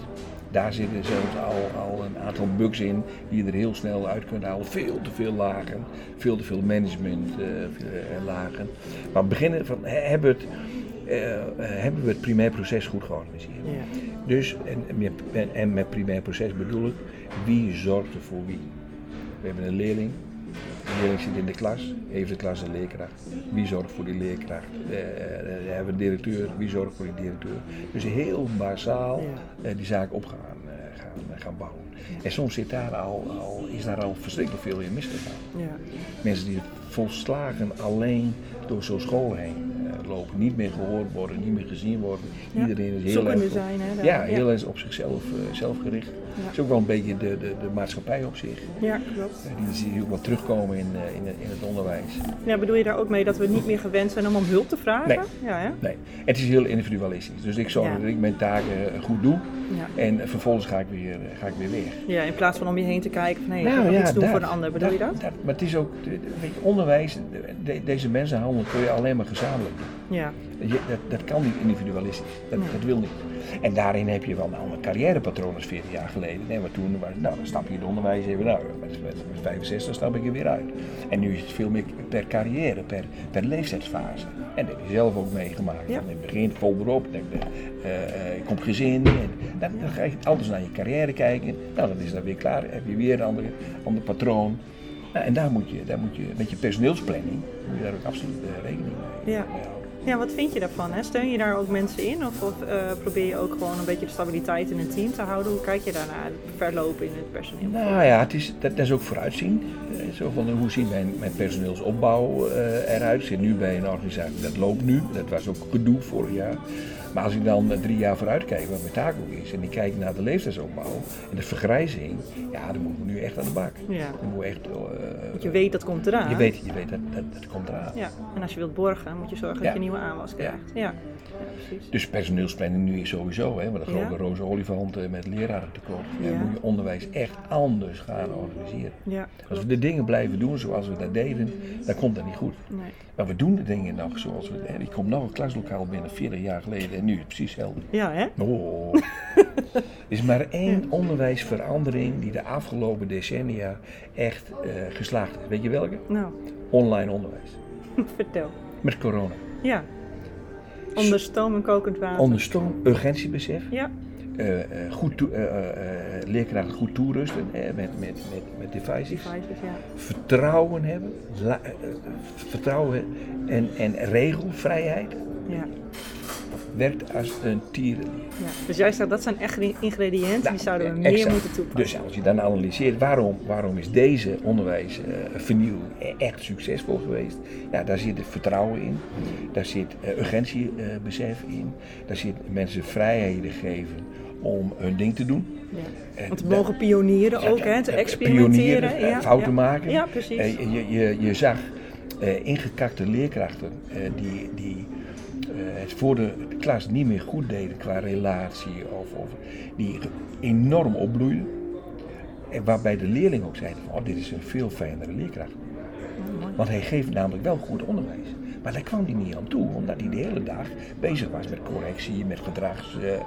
Speaker 2: Daar zitten zelfs al, al een aantal bugs in die je er heel snel uit kunt halen. Veel te veel lagen, veel te veel management eh, lagen. Maar beginnen van, he- hebben, het, eh, eh, hebben we het primair proces goed georganiseerd?
Speaker 1: ja.
Speaker 2: Dus, en, en met- en, en met primair proces bedoel ik, wie zorgt er voor wie? We hebben een leerling, de leerling zit in de klas, heeft de klas een leerkracht. Wie zorgt voor die leerkracht? Eh, we hebben een directeur, wie zorgt voor die directeur? Dus heel basaal
Speaker 1: Ja.
Speaker 2: die zaak op gaan, gaan, gaan bouwen. En soms zit daar al, al, is daar al verschrikkelijk veel in misgegaan.
Speaker 1: ja.
Speaker 2: Mensen die volslagen alleen door zo'n school heen lopen, niet meer gehoord worden, niet meer gezien worden. Iedereen is heel erg
Speaker 1: zijn, hè? daar.
Speaker 2: ja, heel erg op zichzelf eh, zelf gericht. Dat is ook wel een beetje de, de, de maatschappij op zich.
Speaker 1: Ja, klopt.
Speaker 2: Die zie je ook wel terugkomen in, eh, in, in het onderwijs.
Speaker 1: Ja, bedoel je daar ook mee dat we niet meer gewend zijn om om hulp te vragen?
Speaker 2: Nee.
Speaker 1: Ja, hè?
Speaker 2: Nee, het is heel individualistisch. Dus ik zorg
Speaker 1: Ja.
Speaker 2: dat ik mijn taken eh, goed doe.
Speaker 1: Ja.
Speaker 2: En vervolgens ga ik weer, eh, ga ik weer weg.
Speaker 1: ja, in plaats van om je heen te kijken van hé, ik kan nog iets doen voor een ander. Bedoel je dat?
Speaker 2: Maar het is ook, de- de- weet je, onderwijs, de- de- deze mensenhandel kun je alleen maar gezamenlijk doen.
Speaker 1: Ja.
Speaker 2: Je, dat, dat kan niet individualistisch. Dat,
Speaker 1: Nee.
Speaker 2: dat wil niet. En daarin heb je wel een ander carrièrepatroon als 40 jaar geleden. Nee, maar toen was, nou, dan stap je in het onderwijs even, nou, met, met, met 65 stap ik er weer uit. En nu is het veel meer per carrière, per, per leeftijdsfase. En dat heb je zelf ook meegemaakt.
Speaker 1: Ja.
Speaker 2: Van in het begin vol erop, dan, eh, eh, komt gezin. En dan, dan ga je anders naar je carrière kijken. Nou, dan is dat weer klaar. heb je weer een ander, ander patroon. Nou, en daar moet, je, daar moet je met je personeelsplanning moet je daar ook absoluut eh, rekening mee, houden.
Speaker 1: Ja, wat vind je daarvan? Hè? Steun je daar ook mensen in? Of, of eh, probeer je ook gewoon een beetje de stabiliteit in een team te houden? Hoe kijk je daarnaar? Het verlopen in het personeel?
Speaker 2: Nou ja, het is, dat, is ook vooruitzien. Eh, Zo van, hoe ziet mijn, mijn personeelsopbouw eh, eruit? Ik zit nu bij een organisatie, dat loopt nu. Dat was ook gedoe vorig jaar. Maar als ik dan eh, drie jaar vooruit kijk, wat mijn taak ook is, en ik kijk naar de leeftijdsopbouw en de vergrijzing, ja, dan moeten we nu echt aan de bak.
Speaker 1: Ja.
Speaker 2: Dan moet echt... eh,
Speaker 1: Want je weet dat komt eraan.
Speaker 2: je weet, je weet dat, dat, dat komt eraan.
Speaker 1: Ja, en als je wilt borgen, moet je zorgen dat je nieuwe aanwas krijgt. Ja, ja. Precies.
Speaker 2: Dus personeelsplanning nu is sowieso, hè, met een grote roze olifant met lerarentekort. Ja. Moet je onderwijs echt anders gaan organiseren. Als we de dingen blijven doen zoals we dat deden, dan komt dat niet goed.
Speaker 1: Nee.
Speaker 2: Maar we doen de dingen nog zoals we. Hè, ik kom nog een klaslokaal binnen 40 jaar geleden en nu is het precies hetzelfde.
Speaker 1: Ja, hè?
Speaker 2: Oh. er is maar één onderwijsverandering die de afgelopen decennia echt eh, geslaagd is. Weet je welke?
Speaker 1: Nou,
Speaker 2: Online onderwijs.
Speaker 1: vertel.
Speaker 2: Met corona.
Speaker 1: Ja. Onder stoom en kokend water.
Speaker 2: Onder stoom, urgentiebesef.
Speaker 1: Ja,
Speaker 2: eh, eh, goed toe- eh, leerkrachten goed toerusten met, met, met, met devices.
Speaker 1: devices, ja.
Speaker 2: Vertrouwen hebben. la- vertrouwen en, en regelvrijheid.
Speaker 1: ja.
Speaker 2: Werkt als een tierenlier.
Speaker 1: Ja. Dus jij zegt dat zijn echt ingrediënten die
Speaker 2: Nou,
Speaker 1: zouden we
Speaker 2: exact.
Speaker 1: meer moeten toepassen.
Speaker 2: Dus als je dan analyseert waarom, waarom is deze onderwijsvernieuwing echt succesvol geweest, ja, daar zit het vertrouwen in, daar zit uh, urgentiebesef in, daar zit mensen vrijheden geven om hun ding te doen.
Speaker 1: Ja. Want we mogen pionieren ook, hè, te
Speaker 2: Eh,
Speaker 1: experimenteren.
Speaker 2: pionieren, eh, fouten
Speaker 1: ja.
Speaker 2: maken.
Speaker 1: Ja, precies.
Speaker 2: Eh, je, je, je zag eh, ingekakte leerkrachten eh, die, die eh, het voor de klas niet meer goed deden qua relatie, of, of die enorm opbloeiden. En waarbij de leerling ook zei: van, oh, dit is een veel fijnere leerkracht. Want hij geeft namelijk wel goed onderwijs. Maar daar kwam hij niet aan toe, omdat hij de hele dag bezig was met correctie, met gedrag eh, eh,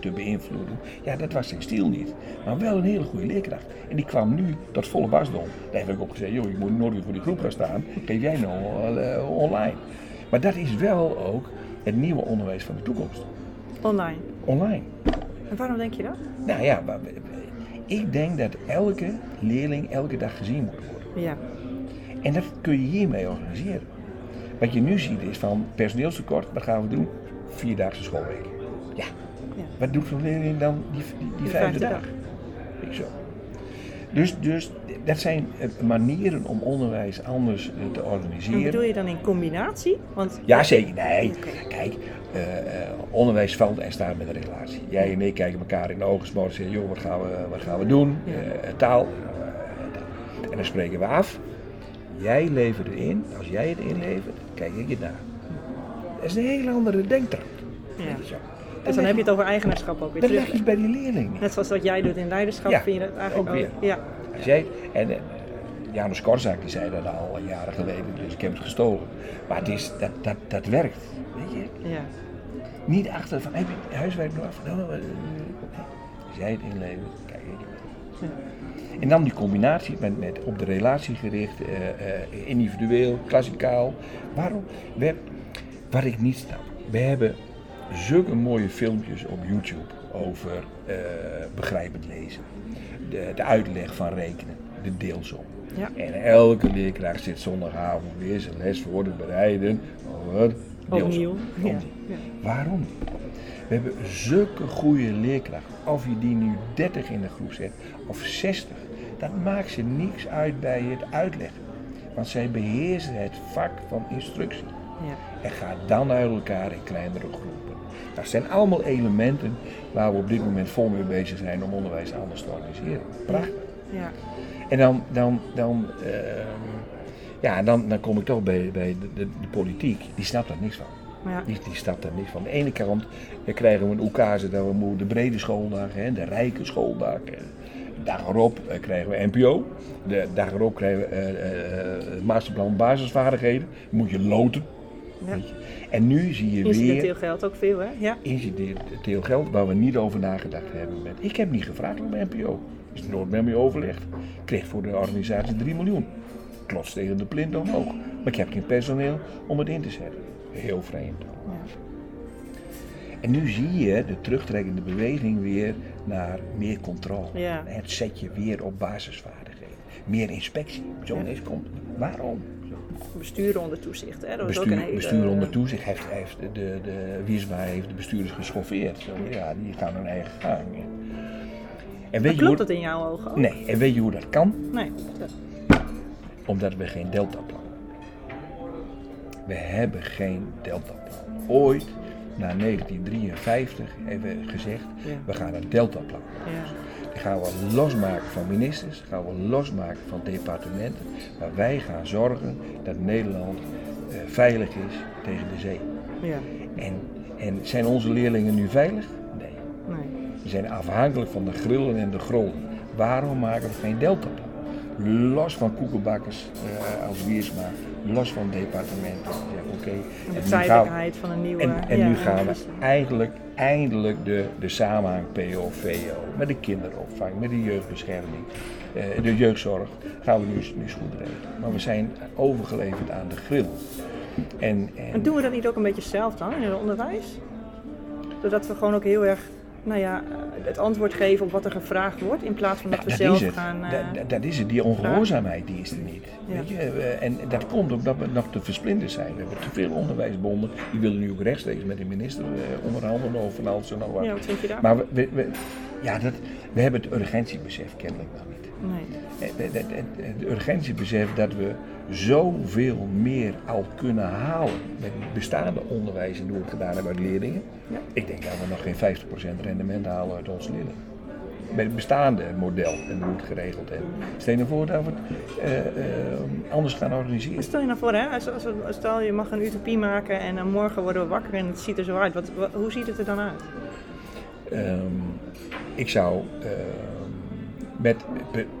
Speaker 2: te beïnvloeden. Ja, dat was zijn stil niet. Maar wel een hele goede leerkracht. En die kwam nu tot volle wasdom. Daar heb ik ook gezegd, joh, je moet nooit weer voor die groep gaan staan. Geef jij nou eh, online. Maar dat is wel ook het nieuwe onderwijs van de toekomst.
Speaker 1: Online.
Speaker 2: Online.
Speaker 1: En waarom denk je dat?
Speaker 2: Nou ja, ik denk dat elke leerling elke dag gezien moet worden.
Speaker 1: Ja.
Speaker 2: En dat kun je hiermee organiseren. Wat je nu ziet is van personeelstekort, wat gaan we doen? Vierdaagse schoolweek. Ja.
Speaker 1: Ja.
Speaker 2: Wat doet zo'n leerling dan die, die, die
Speaker 1: De
Speaker 2: vijfde
Speaker 1: vijfde
Speaker 2: dag? Ik zo. Dus, dus dat zijn eh, manieren om onderwijs anders eh, te
Speaker 1: En
Speaker 2: organiseren.
Speaker 1: bedoel je dan in combinatie? Want
Speaker 2: Ja, zeker. Nee, kijk, eh, onderwijs valt en staat met een relatie. Jij en ik kijken elkaar in de ogen, en zeggen, joh, wat gaan we, wat gaan we doen?
Speaker 1: Ja.
Speaker 2: Taal. en dan spreken we af. Jij levert het in. Als jij het inlevert, kijk ik het na. Dat is een hele andere denktrap.
Speaker 1: Ja. Dus dan heb je het over eigenaarschap ook weer
Speaker 2: Dat leg je bij die leerling.
Speaker 1: Net zoals wat jij doet in leiderschap,
Speaker 2: Ja,
Speaker 1: vind je dat eigenlijk
Speaker 2: ook
Speaker 1: ook?
Speaker 2: weer.
Speaker 1: Ja.
Speaker 2: Als jij, en eh, Janus Korczak die zei dat al jaren geleden, dus ik heb het gestolen. Maar het is, dat, dat, dat werkt. Weet je?
Speaker 1: Ja.
Speaker 2: Niet achter van, heb je huiswerk nog af? Nou, eh, als jij het inlevert, kijk ik.
Speaker 1: Ja.
Speaker 2: En dan die combinatie met, met op de relatie gericht, eh, eh, individueel, klassikaal. Waarom? We, wat ik niet snap, we hebben zulke mooie filmpjes op YouTube over eh, begrijpend lezen. De, de uitleg van rekenen, de deelsom.
Speaker 1: Ja.
Speaker 2: En elke leerkracht zit zondagavond weer zijn les voor te bereiden over deelsom.
Speaker 1: Opnieuw. Ja.
Speaker 2: Waarom? We hebben zulke goede leerkrachten. Of je die nu 30 in de groep zet of 60. Dat maakt ze niks uit bij het uitleggen. Want zij beheersen het vak van instructie.
Speaker 1: Ja.
Speaker 2: En ga dan uit elkaar in kleinere groepen. Dat zijn allemaal elementen waar we op dit moment vol mee bezig zijn om onderwijs anders te organiseren. Prachtig.
Speaker 1: Ja.
Speaker 2: En dan, dan, dan, ehm, ja, dan, dan kom ik toch bij, bij de, de, de politiek. Die snapt daar niks van.
Speaker 1: Ja.
Speaker 2: Die, die snapt daar niks van. Aan de ene kant eh, krijgen we een oekase dat we moeten de brede schooldagen, hè, de rijke schooldagen. De dag erop eh, krijgen we NPO. De dag erop krijgen we eh, eh, het masterplan basisvaardigheden. Moet je loten.
Speaker 1: Ja.
Speaker 2: En nu zie je
Speaker 1: Incidenteel
Speaker 2: weer
Speaker 1: geld ook veel, hè? Ja.
Speaker 2: incidenteel geld waar we niet over nagedacht hebben. Met, ik heb niet gevraagd om een NPO. Is er nooit met me overlegd. Ik kreeg voor de organisatie 3 miljoen. Klots tegen de plint omhoog. Maar ik heb geen personeel om het in te zetten. Heel vreemd.
Speaker 1: Ja.
Speaker 2: En nu zie je de terugtrekkende beweging weer naar meer controle.
Speaker 1: Ja.
Speaker 2: Het zet je weer op basisvaardigheden. Meer inspectie. Zo
Speaker 1: Ja.
Speaker 2: komt. Waarom?
Speaker 1: Besturen onder toezicht, hè? Dat was ook een
Speaker 2: Bestuur,
Speaker 1: hele...
Speaker 2: bestuur onder toezicht heeft, heeft de, de, de heeft de bestuurders geschoffeerd. Ja, die gaan hun eigen gang. En weet je
Speaker 1: klopt
Speaker 2: hoe,
Speaker 1: dat in jouw ogen ook?
Speaker 2: Nee, en weet je hoe dat kan?
Speaker 1: Nee. Dat-
Speaker 2: Omdat we geen deltaplan hebben. We hebben geen deltaplan. Ooit, na 1953, hebben we gezegd,
Speaker 1: Ja.
Speaker 2: we gaan een deltaplan.
Speaker 1: Ja.
Speaker 2: Gaan we losmaken van ministers, gaan we losmaken van departementen. Maar wij gaan zorgen dat Nederland eh, veilig is tegen de zee.
Speaker 1: Ja.
Speaker 2: En, en zijn onze leerlingen nu veilig? Nee.
Speaker 1: Nee.
Speaker 2: We zijn afhankelijk van de grillen en de grollen. Waarom maken we geen deltaplan? Los van koekenbakkers eh, als Wiersma, los van departementen. Zeggen, oké,
Speaker 1: en de tijdelijkheid van een nieuwe...
Speaker 2: en, en
Speaker 1: ja,
Speaker 2: nu
Speaker 1: ja,
Speaker 2: gaan we eigenlijk, eindelijk de, de samenhang PO, VO, met de kinderopvang, met de jeugdbescherming, eh, de jeugdzorg, gaan we nu, nu eens goed regelen. Maar we zijn overgeleverd aan de grill. En, en,
Speaker 1: En doen we dat niet ook een beetje zelf dan in het onderwijs? Zodat we gewoon ook heel erg, nou ja, het antwoord geven op wat er gevraagd wordt, in plaats van dat we
Speaker 2: dat
Speaker 1: zelf gaan... eh,
Speaker 2: Dat, is het. Die ongehoorzaamheid die is er niet.
Speaker 1: Ja.
Speaker 2: Weet je? eh, En dat komt omdat we nog te versplinterd zijn. We hebben te veel onderwijsbonden. Die willen nu ook rechtstreeks met de minister eh, onderhandelen over van alles en nog wat.
Speaker 1: ja, wat vind je daar?
Speaker 2: Maar we, we, we- ja, dat, we hebben het urgentiebesef kennelijk nog niet.
Speaker 1: nee.
Speaker 2: Het, het, het, het- het urgentiebesef dat we zoveel meer al kunnen halen met het bestaande onderwijs en hoe we het gedaan hebben uit leerlingen.
Speaker 1: Ja.
Speaker 2: Ik denk dat we nog geen 50% rendement halen uit onze leerlingen. Met het bestaande model en hoe het geregeld hebben. Stel je nou voor dat we het eh, eh, anders gaan organiseren.
Speaker 1: Stel je nou voor, hè, als, als, als- stel je mag een utopie maken en dan morgen worden we wakker en het ziet er zo uit. Wat, wat- hoe ziet het er dan uit?
Speaker 2: Ehm, ik zou ehm, met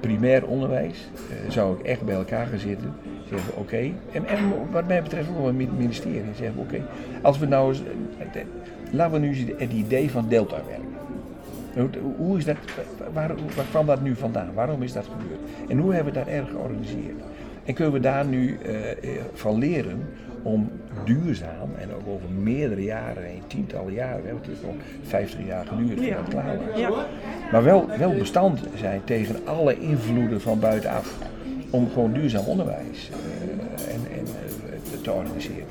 Speaker 2: primair onderwijs eh, zou ik echt bij elkaar gaan zitten. Zeggen oké, en, en wat mij betreft ook wel het ministerie. Zeggen oké, als we nou eens, laten we nu het idee van delta werken. Hoe, hoe is dat, waar, waar kwam dat nu vandaan? Waarom is dat gebeurd? En hoe hebben we dat erg georganiseerd? En kunnen we daar nu eh, eh, van leren om duurzaam en ook over meerdere jaren heen, tientallen jaren, hè, want het heeft al 50 jaar geduurd voordat het klaar was.
Speaker 1: Ja.
Speaker 2: Maar wel, wel bestand zijn tegen alle invloeden van buitenaf. Om gewoon duurzaam onderwijs eh, en, en, eh, te, organiseren.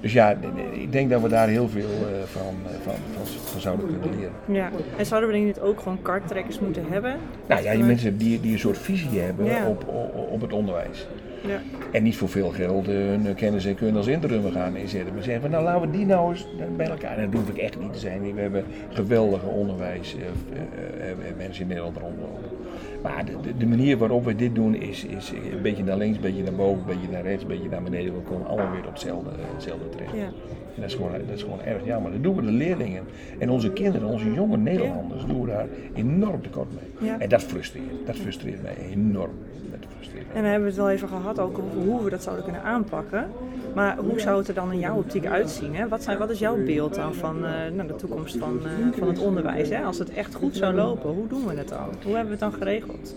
Speaker 2: Dus ja, ik denk dat we daar heel veel eh, van, van, van, van zouden kunnen leren.
Speaker 1: Ja. En zouden we denk niet ook gewoon karttrekkers moeten hebben?
Speaker 2: Nou ja, die mensen die, die een soort visie hebben
Speaker 1: Ja.
Speaker 2: op, op, op het onderwijs.
Speaker 1: Ja.
Speaker 2: En niet voor veel geld hun kennis en kunde als interim gaan inzetten. Maar zeggen van nou laten we die nou eens bij elkaar. En dat hoef ik echt niet te zijn. We hebben geweldige onderwijs eh, eh, eh, mensen in Nederland rondlopen. Maar de, de, manier waarop we dit doen is, is een beetje naar links, een beetje naar boven, een beetje naar rechts, een beetje naar beneden. We komen allemaal weer op hetzelfde, hetzelfde terecht.
Speaker 1: Ja.
Speaker 2: En dat is, gewoon, dat is gewoon erg jammer. Dat doen we de leerlingen en onze kinderen, onze jonge Nederlanders, doen we daar enorm tekort mee.
Speaker 1: Ja.
Speaker 2: En dat frustreert. Dat frustreert mij enorm. Dat frustreert mij.
Speaker 1: En we hebben het wel even gehad ook over hoe we dat zouden kunnen aanpakken. Maar hoe zou het er dan in jouw optiek uitzien? Hè? Wat, zijn, wat is jouw beeld dan van eh, nou, de toekomst van, eh, van het onderwijs? Hè? Als het echt goed zou lopen, hoe doen we het dan? Hoe hebben we het dan geregeld?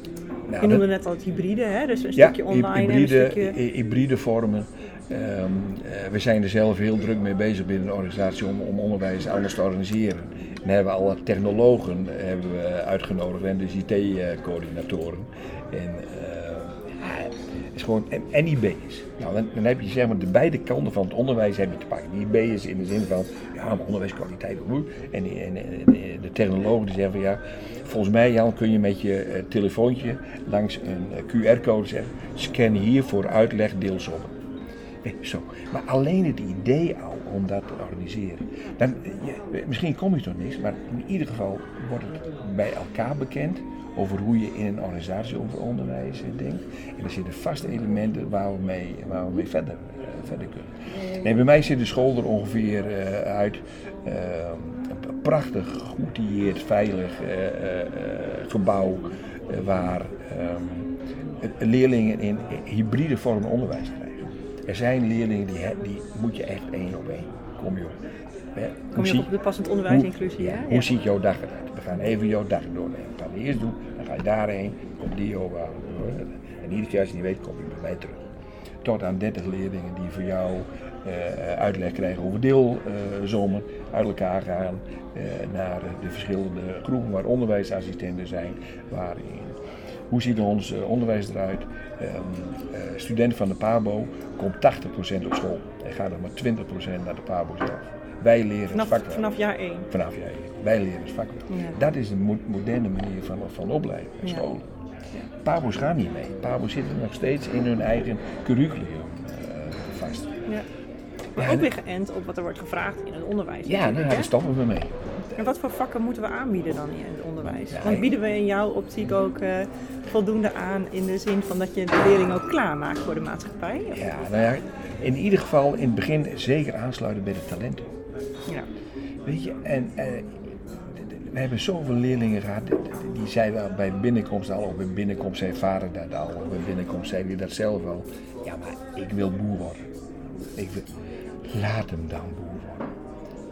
Speaker 2: Nou,
Speaker 1: Je noemde
Speaker 2: dat-
Speaker 1: net al het hybride, hè? dus een
Speaker 2: Ja,
Speaker 1: stukje online
Speaker 2: hybride,
Speaker 1: en een stukje...
Speaker 2: hy- hybride vormen. Ehm, eh, we zijn er zelf heel druk mee bezig binnen de organisatie om, om onderwijs anders te organiseren. En hebben we alle technologen hebben we uitgenodigd en dus IT-coördinatoren. En, eh, is gewoon, en, IB's. Nou, dan, heb je zeg maar de beide kanten van het onderwijs heb je te pakken. Die IB's in de zin van, ja, maar onderwijskwaliteit? En, en, en- de technologen die zeggen van, ja, volgens mij Jan kun je met je eh, telefoontje langs een eh, QR-code zeggen, scan hier voor uitleg deels op. Eh, Zo. Maar alleen het idee al om dat te organiseren. Dan, misschien kom je tot niks, maar in ieder geval wordt het bij elkaar bekend over hoe je in een organisatie over onderwijs eh, denkt. En er zitten vaste elementen waar we mee, verder, eh, verder kunnen. Nee, bij mij ziet de school er ongeveer eh, uit. eh, een prachtig, geoutilleerd, veilig gebouw waar ehm, leerlingen in hybride vorm onderwijs krijgen. Er zijn leerlingen die, die moet je echt één op één. Kom joh. Hè, hoe
Speaker 1: Kom je
Speaker 2: zie-
Speaker 1: op de passend onderwijs inclusie,
Speaker 2: ja? Hoe ziet jouw dag eruit? We gaan even jouw dag doornemen. We gaan eerst doen, dan ga je daarheen, komt die yoga. En iedere keer als je niet weet, kom je bij mij terug. Tot aan 30 leerlingen die voor jou eh, uitleg krijgen over deelzomer, uit elkaar gaan eh, naar de verschillende groepen waar onderwijsassistenten zijn, waarin hoe ziet ons eh, onderwijs eruit? Ehm, eh, student van de PABO komt 80% op school en gaat er maar 20% naar de PABO zelf. Wij leren het
Speaker 1: Vanaf,
Speaker 2: vak wel.
Speaker 1: vanaf jaar één.
Speaker 2: Vanaf jij. Wij leren het vak wel.
Speaker 1: Ja.
Speaker 2: Dat is de mo- moderne manier van, van opleiden en
Speaker 1: Ja.
Speaker 2: scholen. PABO's gaan niet mee. PABO's zitten nog steeds in hun eigen curriculum eh, vast.
Speaker 1: Ja. Maar ook weer geënt op wat er wordt gevraagd in het onderwijs.
Speaker 2: Ja, nou, daar stoppen we mee.
Speaker 1: En wat voor vakken moeten we aanbieden dan in het onderwijs? Want bieden we in jouw optiek ook eh, voldoende aan in de zin van dat je de leerling ook klaarmaakt voor de maatschappij? Of-
Speaker 2: Ja, nou ja, in ieder geval in het begin zeker aansluiten bij de talenten.
Speaker 1: Ja.
Speaker 2: Weet je, en eh, we hebben zoveel leerlingen gehad, die- die zeiden wel bij binnenkomst al, of bij binnenkomst zei vader dat al, of bij binnenkomst zei hij dat zelf al. Ja, maar ik wil boer worden. Ik wil, laat hem dan boer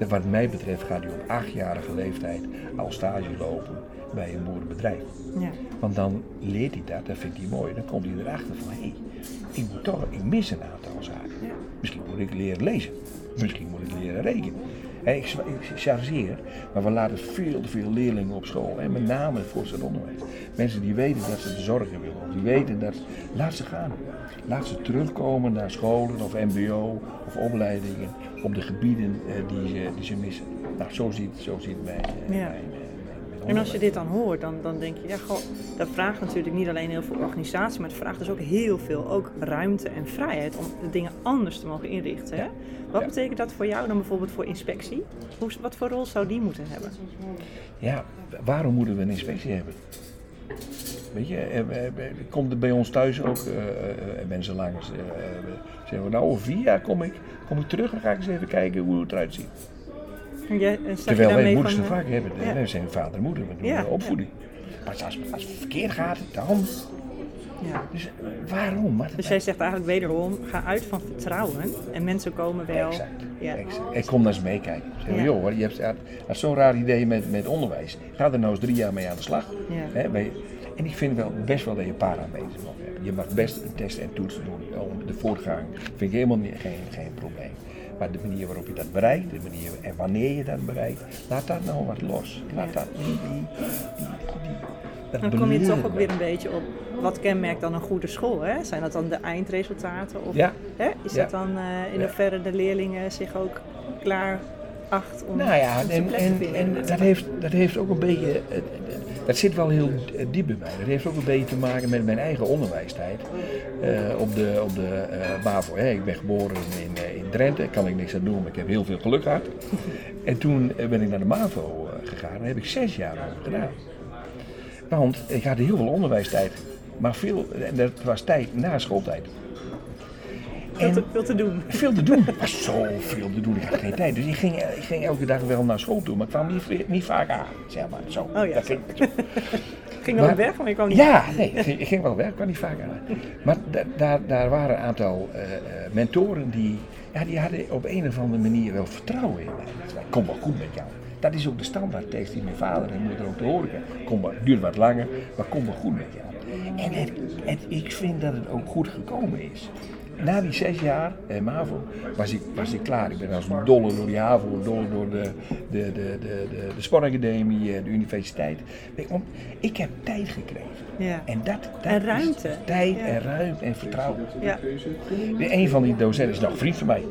Speaker 2: wat mij betreft gaat hij op achtjarige leeftijd al stage lopen bij een boerenbedrijf.
Speaker 1: Ja.
Speaker 2: Want dan leert hij dat, dat vindt hij mooi. Dan komt hij erachter van, hé, ik moet toch, ik mis een aantal zaken.
Speaker 1: Ja.
Speaker 2: Misschien moet ik leren lezen. Misschien moet ik leren rekenen. Hé, ik, ik chargeer, maar we laten veel te veel leerlingen op school. En met name het voortgezet onderwijs. Mensen die weten dat ze de zorgen willen. Die weten dat... Laat ze gaan. Laat ze terugkomen naar scholen of mbo of opleidingen op de gebieden eh, die, ze, die ze missen. Nou, zo ziet, zo ziet mijn, eh,
Speaker 1: Ja.
Speaker 2: mijn
Speaker 1: En als je dit dan hoort, dan, dan denk je, ja, goh, dat vraagt natuurlijk niet alleen heel veel organisatie, maar het vraagt dus ook heel veel ook ruimte en vrijheid om de dingen anders te mogen inrichten. Hè? Wat
Speaker 2: Ja.
Speaker 1: betekent dat voor jou dan bijvoorbeeld voor inspectie? Hoe, wat voor rol zou die moeten hebben?
Speaker 2: Ja, waarom moeten we een inspectie hebben? Weet je, eh, eh, eh, komt er bij ons thuis ook mensen langs. zeggen we, nou over vier jaar kom ik, kom ik terug en ga ik eens even kijken hoe het eruit ziet.
Speaker 1: Je
Speaker 2: Terwijl wij moeders
Speaker 1: van,
Speaker 2: te
Speaker 1: eh,
Speaker 2: vaak hebben.
Speaker 1: ja.
Speaker 2: Wij zijn vader en moeder, we doen
Speaker 1: Ja,
Speaker 2: opvoeding. Maar als, als het verkeerd gaat, dan.
Speaker 1: ja.
Speaker 2: Dus eh, waarom? Maar,
Speaker 1: Dus jij zegt eigenlijk wederom, ga uit van vertrouwen en mensen komen wel.
Speaker 2: Exact.
Speaker 1: Ja.
Speaker 2: exact. Ik kom daar eens meekijken. Zeg,
Speaker 1: Ja.
Speaker 2: joh, je hebt, je hebt zo'n raar idee met, met onderwijs. Ga er nou eens drie jaar mee aan de slag.
Speaker 1: Ja.
Speaker 2: Wij- en ik vind wel best wel dat je parameters mag hebben. Je mag best een test en toets doen om de voortgang. Vind ik helemaal niet, geen, geen probleem. Maar de manier waarop je dat bereikt, de manier en wanneer je dat bereikt, laat dat nou wat los. Laat dat die, die, die, die, die- dat
Speaker 1: Dan kom je toch ook weer een beetje op wat kenmerkt dan een goede school. Hè? Zijn dat dan de eindresultaten? Of,
Speaker 2: Ja.
Speaker 1: Hè? Is
Speaker 2: Ja.
Speaker 1: dat dan eh, in hoeverre de leerlingen zich ook klaar acht om
Speaker 2: Nou ja, en, en, en dat, heeft, dat heeft ook een beetje, dat zit wel heel diep bij mij. Dat heeft ook een beetje te maken met mijn eigen onderwijstijd eh, op de, op de eh MAVO. Hè. Ik ben geboren in, eh, in Drenthe, kan ik niks aan doen, maar ik heb heel veel geluk gehad. En toen ben ik naar de MAVO gegaan, daar heb ik zes jaar over gedaan. Want ik had heel veel onderwijstijd, maar veel, en dat was tijd na schooltijd.
Speaker 1: Veel, te, veel te doen.
Speaker 2: Veel te doen. Er was zoveel te doen. Ik had geen tijd. Dus ik ging, ik ging elke dag wel naar school toe. Maar ik kwam niet, niet vaak aan. Zeg maar. Zo.
Speaker 1: Oh ja,
Speaker 2: Dat
Speaker 1: zo.
Speaker 2: ging-
Speaker 1: Ging wel
Speaker 2: Maar-
Speaker 1: weg, maar je kwam niet.
Speaker 2: ja, nee. Ik ging, ik ging wel weg. Ik kwam niet vaak aan. Maar da- daar, daar waren een aantal eh, mentoren die, ja, die hadden op een of andere manier wel vertrouwen in mij. Kom wel goed met jou. Dat is ook de standaardtekst die mijn vader en moeder ook te horen. Kom maar, duurt wat langer, maar kom wel goed met jou. En het, het, ik vind dat het ook goed gekomen is. Na die zes jaar eh, MAVO was ik, was ik klaar. Ik ben als een dolle door die HAVO, dolle door de, de, de, de, de, de sportacademie, eh, de universiteit. Want Ik heb tijd gekregen.
Speaker 1: Ja.
Speaker 2: En, dat, dat
Speaker 1: En ruimte.
Speaker 2: tijd
Speaker 1: Ja.
Speaker 2: en ruimte en vertrouwen.
Speaker 1: Ja.
Speaker 2: Een van die docenten is nog een vriend van mij.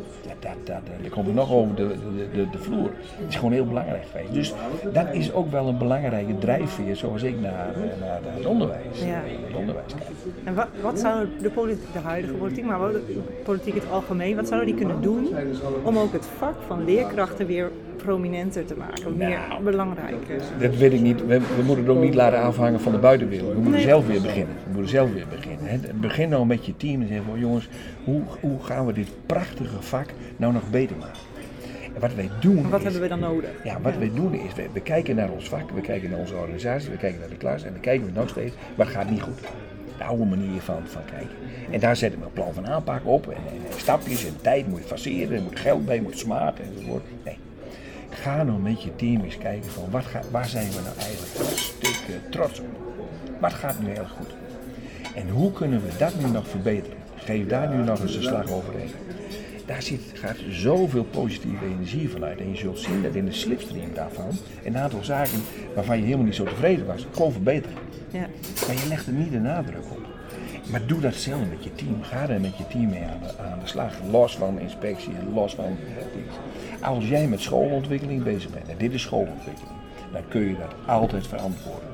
Speaker 2: Dat, dat, dat komt er nog over de, de, de, de vloer. Het is gewoon heel belangrijk geweest. Dus dat is ook wel een belangrijke drijfveer zoals ik naar, naar het onderwijs,
Speaker 1: Ja.
Speaker 2: naar het onderwijs kijk.
Speaker 1: En wat, wat zou de, politiek, de huidige politiek, maar ook politiek in het algemeen, wat zouden die kunnen doen om ook het vak van leerkrachten weer prominenter te maken, meer
Speaker 2: Nou.
Speaker 1: belangrijker?
Speaker 2: Dat weet ik niet. We, we moeten het ook niet laten afhangen van de buitenwereld. We moeten
Speaker 1: Nee.
Speaker 2: zelf weer beginnen. We moeten zelf weer beginnen. Begin nou met je team en zeg van jongens, hoe, hoe gaan we dit prachtige vak nou nog beter maken? En wat wij doen
Speaker 1: Wat
Speaker 2: is,
Speaker 1: hebben we dan nodig?
Speaker 2: Ja, wat wij doen is, we, we kijken naar ons vak, we kijken naar onze organisatie, we kijken naar de klas en dan kijken we nog steeds, wat gaat niet goed? De oude manier van, van kijken. En daar zetten we een plan van aanpak op en, en stapjes en tijd moet je faceren, er moet geld bij, moet smart enzovoort. Nee. Ga nou met je team eens kijken van wat waar zijn we nou eigenlijk hartstikke trots op? Wat gaat nu heel goed? En hoe kunnen we dat nu nog verbeteren? Geef daar nu nog eens een slag overheen. Daar zit, gaat zoveel positieve energie vanuit. En je zult zien dat in de slipstream daarvan een aantal zaken waarvan je helemaal niet zo tevreden was, gewoon verbeteren.
Speaker 1: Ja.
Speaker 2: Maar je legt er niet de nadruk op. Maar doe dat zelf met je team. Ga er met je team mee aan de, aan de slag. Los van inspectie en los van eh, dingen. Als jij met schoolontwikkeling bezig bent, en dit is schoolontwikkeling, dan kun je dat altijd verantwoorden.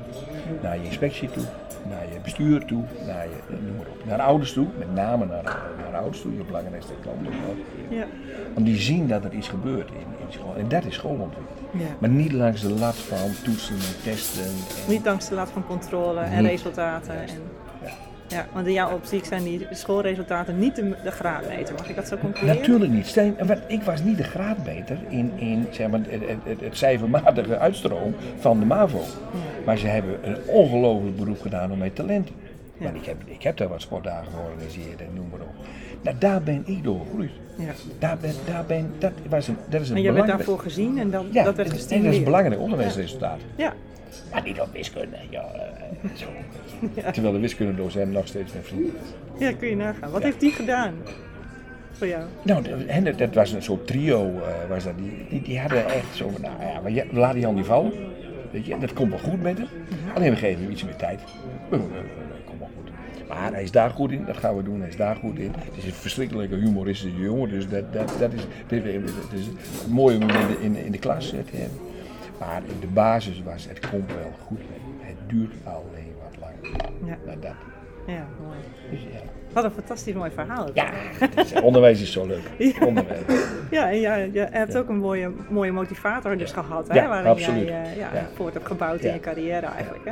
Speaker 2: Naar je inspectie toe, naar je bestuur toe, naar, je, eh, noem maar op, naar ouders toe, met name naar, naar ouders toe, je belangrijkste klant.
Speaker 1: Ja.
Speaker 2: Want die zien dat er iets gebeurt in, in school. En dat is schoolontwikkeling.
Speaker 1: Ja.
Speaker 2: Maar niet langs de lat van toetsen en testen. En,
Speaker 1: Niet dankzij de laat van controle en
Speaker 2: Niet.
Speaker 1: resultaten. En,
Speaker 2: Ja.
Speaker 1: want in jouw optiek zijn die schoolresultaten niet de, de graadmeter. Mag ik dat zo concluderen?
Speaker 2: Natuurlijk niet. Stijn, ik was niet de graadmeter in, in zeg maar, het, het, het, het cijfermatige uitstroom van de MAVO. Maar ze hebben een ongelooflijk beroep gedaan om mijn talenten.
Speaker 1: Ja.
Speaker 2: Want ik heb, ik heb daar wat sportdagen georganiseerd en noem maar op. Nou, daar ben ik door gegroeid.
Speaker 1: Ja.
Speaker 2: Daar ben, daar ben, dat, was een, dat is een
Speaker 1: En je werd
Speaker 2: belangrijk...
Speaker 1: daarvoor gezien en dat,
Speaker 2: Ja,
Speaker 1: dat werd
Speaker 2: en dat is een
Speaker 1: gestimuleerd.
Speaker 2: belangrijk onderwijsresultaat.
Speaker 1: Ja.
Speaker 2: Maar niet op wiskunde. Ja, eh, zo. Terwijl de wiskundedocent nog steeds mijn vriend is.
Speaker 1: ja, kun je nagaan. Wat heeft die gedaan voor jou?
Speaker 2: Nou, dat- en dat, dat was een soort trio, eh, was dat. Die, die, die hadden echt zo van, nou ja, we laten Jan niet vallen. Weet je, dat komt wel goed met hem. Alleen we geven hem iets meer tijd. Eh, eh, eh, Komt wel goed. Maar hij is daar goed in, dat gaan we doen, hij is daar goed in. Het is een verschrikkelijke humoristische jongen, dus dat, dat, dat is, dit is, het is mooi om hem in de, in, in de klas eh, te hebben. Maar in de basis was, het komt wel goed met hem. Het duurt alleen wat langer.
Speaker 1: Ja.
Speaker 2: Nou, dat.
Speaker 1: Ja, mooi.
Speaker 2: Dus ja.
Speaker 1: Wat een fantastisch mooi verhaal.
Speaker 2: Ja, is- onderwijs is zo leuk.
Speaker 1: Ja.
Speaker 2: Onderwijs.
Speaker 1: Ja, en ja, je hebt ook een mooie, mooie motivator dus gehad, hè?
Speaker 2: Ja,
Speaker 1: waarin
Speaker 2: absoluut.
Speaker 1: jij eh, ja,
Speaker 2: Ja.
Speaker 1: voort hebt gebouwd in
Speaker 2: Ja.
Speaker 1: je carrière eigenlijk. Hè?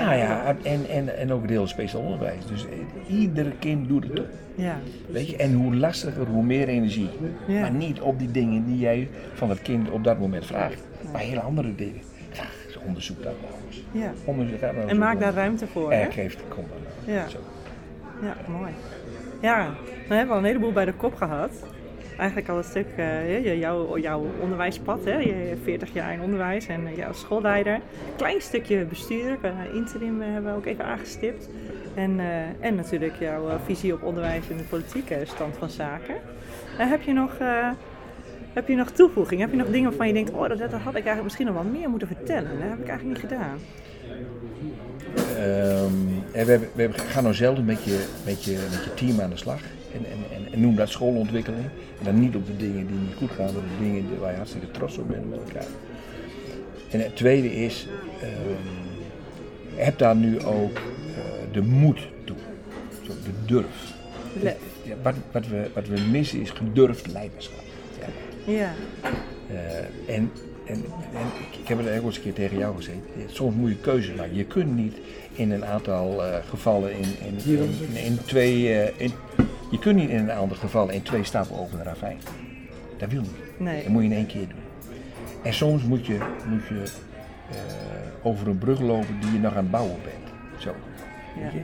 Speaker 2: Nou ja, en, en, en ook speciaal onderwijs. Dus eh, ieder kind doet het.
Speaker 1: Ja,
Speaker 2: Weet je? En hoe lastiger, hoe meer energie.
Speaker 1: Ja.
Speaker 2: Maar niet op die dingen die jij van het kind op dat moment vraagt. Maar hele andere dingen. Ja, onderzoek dat nou eens.
Speaker 1: ja.
Speaker 2: Onderzoek.
Speaker 1: En maak daar ruimte voor.
Speaker 2: En geeft, kom dan.
Speaker 1: Ja.
Speaker 2: Zo.
Speaker 1: Ja, mooi. Ja, dan hebben we al een heleboel bij de kop gehad. Eigenlijk al een stuk je- jouw, jouw onderwijspad, hè? je 40 jaar in onderwijs en eh, jouw schoolleider. Klein stukje bestuur, eh, interim hebben we ook even aangestipt. En, en natuurlijk jouw visie op onderwijs en de politieke stand van zaken. Heb, je nog, heb je nog toevoeging? Heb je nog dingen waarvan je denkt, oh, dat, dat had ik eigenlijk misschien nog wel meer moeten vertellen. Dat heb ik eigenlijk niet gedaan.
Speaker 2: En we, we gaan nou zelden met je, met, je, met je team aan de slag. En, en, en, en noem dat schoolontwikkeling. En dan niet op de dingen die niet goed gaan, maar de dingen waar je hartstikke trots op bent met elkaar. En het tweede is, ehm, heb daar nu ook eh, de moed toe. Zo, de durf. Ja, wat, wat, we, wat we missen is gedurfd leiderschap. Ja.
Speaker 1: Ja,
Speaker 2: Eh, en, en, en ik, ik heb het ook eens een keer tegen jou gezegd. Soms moet je keuzes maken. Je kunt niet in een aantal eh, gevallen in, in, in, in twee. eh, in, je kunt niet in een aantal gevallen in twee stappen over de ravijn. Dat wil niet.
Speaker 1: nee.
Speaker 2: Dat moet je in één keer doen. En soms moet je, moet je eh, over een brug lopen die je nog aan het bouwen bent. Zo. Je?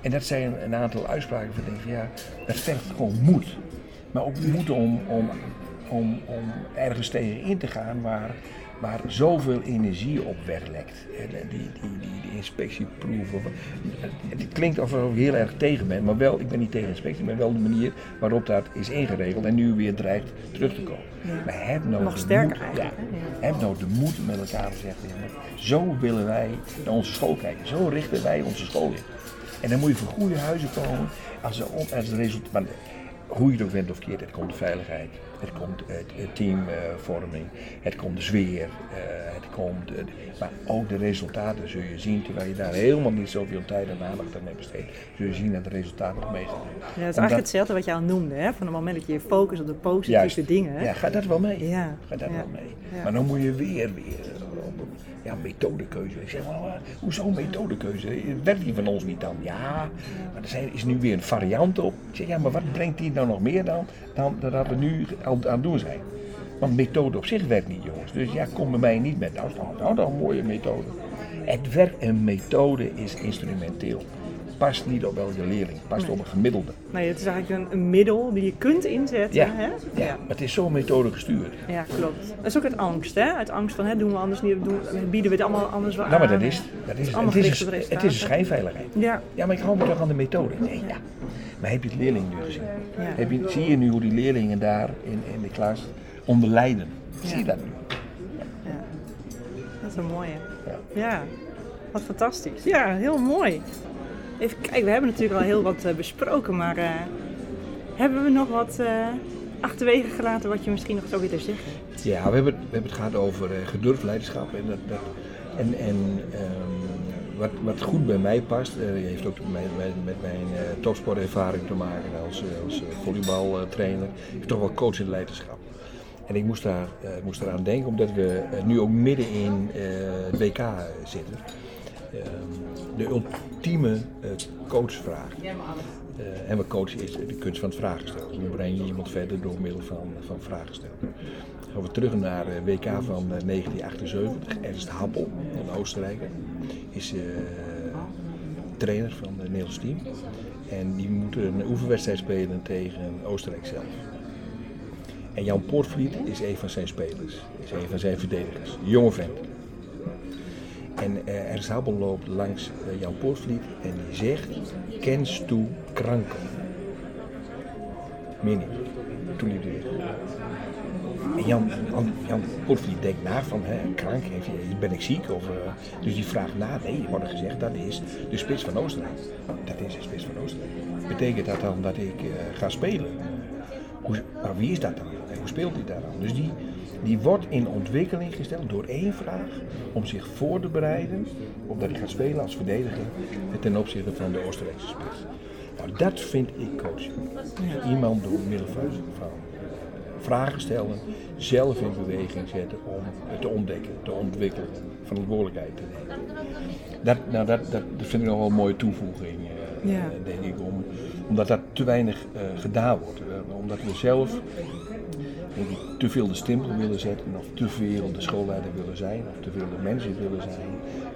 Speaker 2: En dat zijn een aantal uitspraken van denk ik, ja, dat vergt gewoon moed. Maar ook moed om, om, om, om ergens tegen in te gaan waar, waar zoveel energie op weglekt. En die, die, die, die inspectieproeven. Het klinkt alsof ik heel erg tegen ben, maar wel, ik ben niet tegen inspectie, maar wel de manier waarop dat is ingeregeld en nu weer dreigt terug te komen. Maar heb nou
Speaker 1: Nog
Speaker 2: de
Speaker 1: sterker
Speaker 2: moed,
Speaker 1: eigenlijk,
Speaker 2: Ja, heb nou de moed met elkaar te zeggen, ja, maar zo willen wij naar onze school kijken, zo richten wij onze school in. En dan moet je voor goede huizen komen als, er, als het resultaat. hoe je het ook bent of keert, het komt de veiligheid, het komt het, het teamvorming, het komt de sfeer, eh, het komt, eh, maar ook de resultaten zul je zien, terwijl je daar helemaal niet zoveel tijd en aandacht aan hebt besteed, zul je zien dat de resultaten nog meegaan.
Speaker 1: Ja, het is eigenlijk hetzelfde wat je al noemde, hè? van het moment dat je je focust op de positieve
Speaker 2: Juist.
Speaker 1: dingen.
Speaker 2: Ja, gaat dat wel mee.
Speaker 1: Ja.
Speaker 2: Gaat dat
Speaker 1: Ja.
Speaker 2: wel mee.
Speaker 1: Ja.
Speaker 2: Maar dan moet je weer, weer een ja, methodekeuze. Ik zeg, maar, maar hoezo methodekeuze? Werkt die van ons niet dan? Ja, maar er zijn, is nu weer een variant op. Ik zeg, ja, maar wat brengt die nou nog meer dan, dan, dat we nu aan het doen zijn? Want methode op zich werkt niet, jongens. Dus ja, kom bij mij niet met, nou, is nou, nou, nou een mooie methode. Het werk en methode is instrumenteel. Past niet op welke leerling, past op een gemiddelde.
Speaker 1: Nee, het is eigenlijk een, een middel die je kunt inzetten.
Speaker 2: Ja,
Speaker 1: Hè?
Speaker 2: ja. maar het is zo methode gestuurd.
Speaker 1: Ja, klopt. Dat is ook uit angst, hè? Uit angst van, hè, doen we anders niet, doen, bieden we het allemaal anders wel
Speaker 2: Nou, maar dat is, dat is, het, is het is een schijnveiligheid.
Speaker 1: Ja,
Speaker 2: Ja, maar ik hou me toch aan de methode. Nee, ja. Maar heb je het leerling nu gezien?
Speaker 1: Ja.
Speaker 2: Heb je, zie je nu hoe die leerlingen daar in, in de klas onder lijden? Zie je dat nu?
Speaker 1: ja. Dat is een mooie.
Speaker 2: Ja.
Speaker 1: Ja, wat fantastisch. Ja, heel mooi. Even kijken, we hebben natuurlijk al heel wat eh, besproken, maar eh, hebben we nog wat eh, achterwege gelaten wat je misschien nog zou willen zeggen?
Speaker 2: Ja, we hebben, we hebben het gehad over eh, gedurfd leiderschap. En, dat, en, en ehm, wat, wat goed bij mij past, heeft ook met, met, mijn topsportervaring te maken als, als volleybaltrainer, heeft toch wel coach in leiderschap. En ik moest, daar, moest eraan denken, omdat we nu ook midden in het WK zitten. Ehm, de ultieme eh, coachvraag. Eh, en wat coachen is de kunst van het vragen stellen. Hoe breng je iemand verder door middel van, van vragen stellen. Gaan we terug naar de WK van eh, 1978. Ernst Happel, een Oostenrijker, is eh, trainer van het Nederlands team. En die moeten een oefenwedstrijd spelen tegen Oostenrijk zelf. En Jan Poortvliet is een van zijn spelers, is een van zijn verdedigers. Jonge vent. En eh, Ernst Happel loopt langs eh, Jan Poortvliet en die zegt, kennst du kranken? Meer niet. Toen liep hij. En Jan, Jan, Jan denkt na van, hè, krank, ben ik ziek? Of, eh, dus die vraagt na, nee, er wordt gezegd, dat is de spits van Oostenrijk. Dat is de spits van Oostenrijk. Betekent dat dan dat ik eh, ga spelen? Maar wie is dat dan? En hoe speelt hij daar dan? Dus die, die wordt in ontwikkeling gesteld door één vraag om zich voor te bereiden op dat hij gaat spelen als verdediger ten opzichte van de Oostenrijkse spits. Nou, dat vind ik coaching. Iemand door middel van, van vragen stellen, zelf in beweging zetten om het te ontdekken, te ontwikkelen, verantwoordelijkheid te nemen. Dat, nou, dat, dat, dat vind ik nog wel een mooie toevoeging,
Speaker 1: Ja.
Speaker 2: eh, denk ik, om, omdat dat te weinig eh, gedaan wordt. Eh, omdat we zelf ik, te veel de stempel willen zetten, of te veel de schoolleider willen zijn, of te veel de mensen willen zijn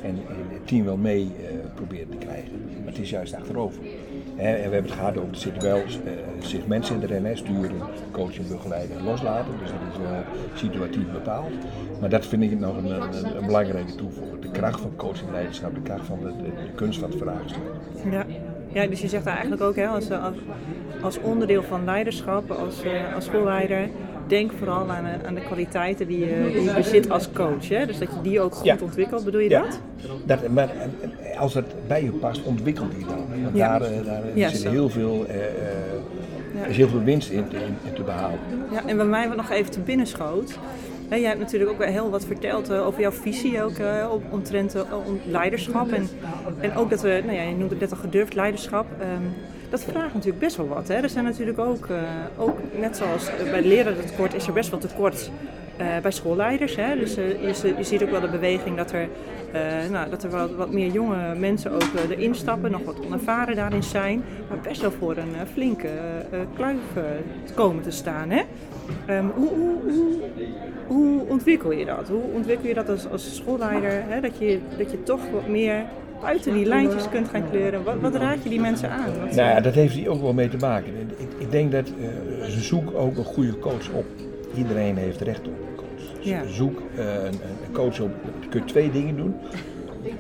Speaker 2: en, en het team wel mee eh, proberen te krijgen. Maar het is juist achterover. En we hebben het gehad over, er zitten wel eh, zich mensen in de rennen, sturen, coachen, begeleiden en loslaten. Dus dat is wel situatief bepaald. Maar dat vind ik nog een, belangrijke toevoeging. De kracht van coaching leiderschap, de kracht van de, kunst van het vragen stellen.
Speaker 1: Ja. ja, dus je zegt eigenlijk ook hè, als, als, als onderdeel van leiderschap, als, eh, als schoolleider, denk vooral aan, de- aan de kwaliteiten die je, die je bezit als coach. Hè? Dus dat je die ook goed
Speaker 2: Ja.
Speaker 1: ontwikkelt, bedoel je
Speaker 2: Ja.
Speaker 1: dat?
Speaker 2: Dat, maar eh, als het bij je past, ontwikkelt die dan. Want
Speaker 1: Ja.
Speaker 2: daar, eh, daar zit heel veel, eh, eh, er is heel veel winst in, te- in, in te behalen.
Speaker 1: Ja, en bij mij wat nog even te binnen schoot. Hè, jij hebt natuurlijk ook wel heel wat verteld eh, over jouw visie ook eh, op, omtrent eh, om leiderschap. En, en ook dat we, nou ja, je noemde het net al gedurfd leiderschap. ehm, dat vraagt natuurlijk best wel wat. Hè. Er zijn natuurlijk ook, eh, ook net zoals eh, bij lerarentekort is er best wel tekort eh, bij schoolleiders. Hè. Dus je, je ziet ook wel de beweging dat er, nou, dat er wat, wat meer jonge mensen ook erin stappen, nog wat onervaren daarin zijn. Maar best wel voor een flinke kluif komen te staan. Hè. Ehm, hoe, hoe, hoe, hoe ontwikkel je dat? Hoe ontwikkel je dat als, als schoolleider? Hè? Dat, je, dat je toch wat meer buiten die lijntjes kunt gaan kleuren. Wat, wat raad je die mensen aan? Wat-
Speaker 2: Nou ja, dat heeft hier ook wel mee te maken. Ik, ik denk dat eh, ze zoek ook een goede coach op. Iedereen heeft recht op een coach.
Speaker 1: Ja.
Speaker 2: Zoek eh, een, een coach op. Je kunt twee dingen doen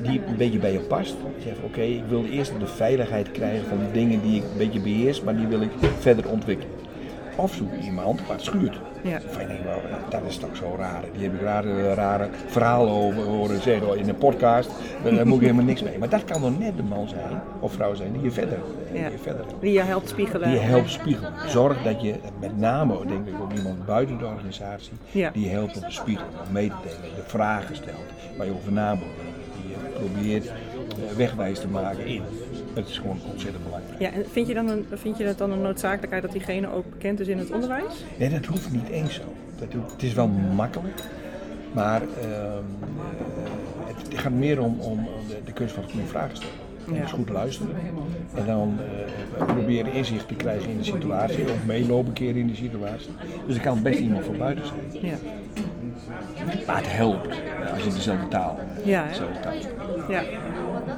Speaker 2: die een beetje bij je past. Je zegt, oké, ik wil eerst de veiligheid krijgen van die dingen die ik een beetje beheers, maar die wil ik verder ontwikkelen. Of zoek iemand het schuurt.
Speaker 1: Ja.
Speaker 2: Van, je denkt, wel, dat is toch zo raar. Die heb ik rare, rare verhalen over horen zeggen in een podcast. Daar moet ik helemaal niks mee. Maar dat kan dan net de man zijn of vrouw zijn die je verder, die
Speaker 1: Ja.
Speaker 2: je verder helpt.
Speaker 1: Die je helpt spiegelen.
Speaker 2: Die je helpt spiegelen. Zorg dat je met name, denk ik, ook iemand buiten de organisatie,
Speaker 1: Ja.
Speaker 2: die je helpt om te spiegelen, om mee te delen, de vragen stelt, waar je over na moet denken, die je probeert eh, wegwijs te maken in. Het is gewoon ontzettend belangrijk.
Speaker 1: Ja, en vind je, dan een, vind je het dan een noodzakelijkheid dat diegene ook bekend is in het onderwijs?
Speaker 2: Nee, dat hoeft niet eens zo. Dat hoeft, het is wel makkelijk, maar ehm, eh, het gaat meer om, om de, de kunst van het goede vragen stellen. En
Speaker 1: Ja.
Speaker 2: dus goed luisteren. En dan eh, proberen inzicht te krijgen in de situatie, of meelopen keren in de situatie. Dus er kan best iemand van buiten zijn.
Speaker 1: Ja.
Speaker 2: Maar het helpt als je dezelfde taal,
Speaker 1: Ja,
Speaker 2: dezelfde taal.
Speaker 1: Ja,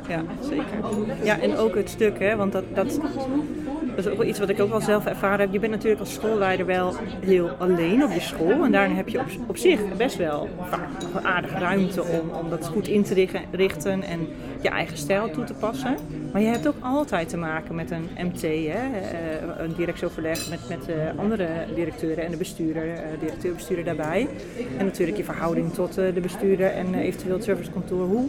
Speaker 1: ja zeker. Ja, en ook het stuk, hè, want dat, dat, is ook wel iets wat ik ook wel zelf ervaren heb. Je bent natuurlijk als schoolleider wel heel alleen op je school. En daarin heb je op, op zich best wel aardige ruimte om, om dat goed in te richten- en je eigen stijl toe te passen. Maar je hebt ook altijd te maken met een MT, hè, eh, een directieoverleg met, met andere directeuren en de bestuurder, eh, directeur-bestuurder daarbij. En natuurlijk je verhouding tot eh, de bestuurder en eventueel het servicekantoor. Hoe,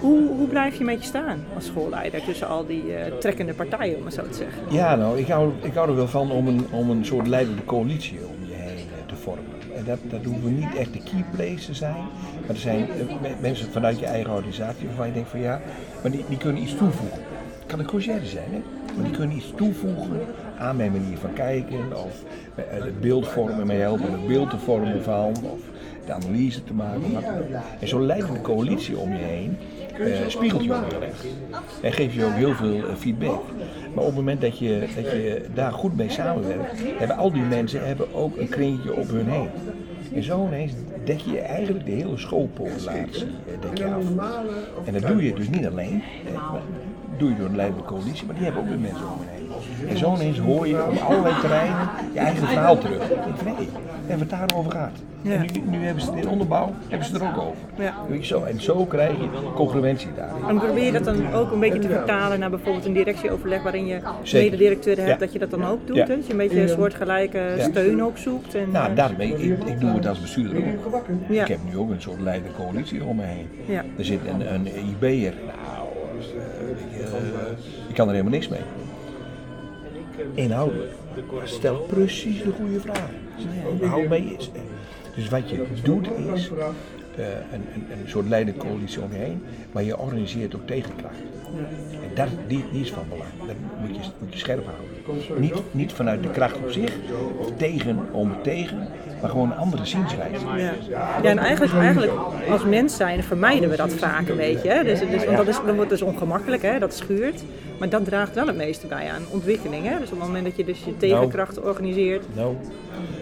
Speaker 1: hoe, hoe blijf je met je staan als schoolleider tussen al die eh, trekkende partijen, om het zo te zeggen?
Speaker 2: Ja, nou, ik hou, ik hou er wel van om een, om een soort leidende coalitie om je heen eh, te vormen. En dat, dat hoeven niet echt de key players te zijn, maar er zijn eh, me- mensen vanuit je eigen organisatie waarvan je denkt van ja, maar die, die kunnen iets toevoegen. Het kan een courgette zijn, hè? maar die kunnen iets toevoegen aan mijn manier van kijken, of het beeld vormen, mij helpen het beeld te vormen van, of de analyse te maken. En zo'n leidende coalitie om je heen eh, spiegelt je ook heel erg. En geeft je ook heel veel eh, feedback. Maar op het moment dat je, dat je daar goed mee samenwerkt, hebben al die mensen hebben ook een kringetje op hun heen. En zo ineens dek je eigenlijk de hele schoolpopulatie eh, af. En dat doe je dus niet alleen, doe je door een leidende coalitie, maar die hebben ook weer mensen om hen heen. En zo ineens hoor je op allerlei terreinen je eigen verhaal terug. Ik van, hé, en wat daarover gaat.
Speaker 1: Ja.
Speaker 2: En nu, nu hebben ze het in onderbouw, hebben ze er ook over.
Speaker 1: Ja.
Speaker 2: Weet je Zo, en zo krijg je congruentie daarin.
Speaker 1: En probeer je dat dan ook een beetje te vertalen naar bijvoorbeeld een directieoverleg waarin je mededirecteuren hebt,
Speaker 2: Ja.
Speaker 1: dat je dat dan ook doet? Hè? Dat je een beetje een soortgelijke
Speaker 2: Ja.
Speaker 1: steun ook zoekt? En,
Speaker 2: Nou,
Speaker 1: eh,
Speaker 2: daarmee, ik, ik doe het als bestuurder ook.
Speaker 1: Ja.
Speaker 2: Ik heb nu ook een soort leidende coalitie om me heen.
Speaker 1: Ja.
Speaker 2: Er zit een, een IB'er, nou, eh, ik, eh, ik kan er helemaal niks mee. Inhoudelijk. Stel precies de goede vragen. Hou mee is. Dus wat je doet is eh, een, een, een soort leidende coalitie om je heen, maar je organiseert ook tegenkracht. En dat, die, die is van belang. Dat moet je, moet je scherp houden. Niet, niet vanuit de kracht op zich, of tegen om tegen, maar gewoon een andere zienswijze.
Speaker 1: Ja. ja, en eigenlijk, eigenlijk als mens zijn vermijden we dat vaak een beetje. Dus, dus, want dat, is, dat wordt dus ongemakkelijk, hè? dat schuurt. Maar dat draagt wel het meeste bij aan ontwikkeling. Hè? Dus op het moment dat je dus je tegenkrachten organiseert.
Speaker 2: Nou,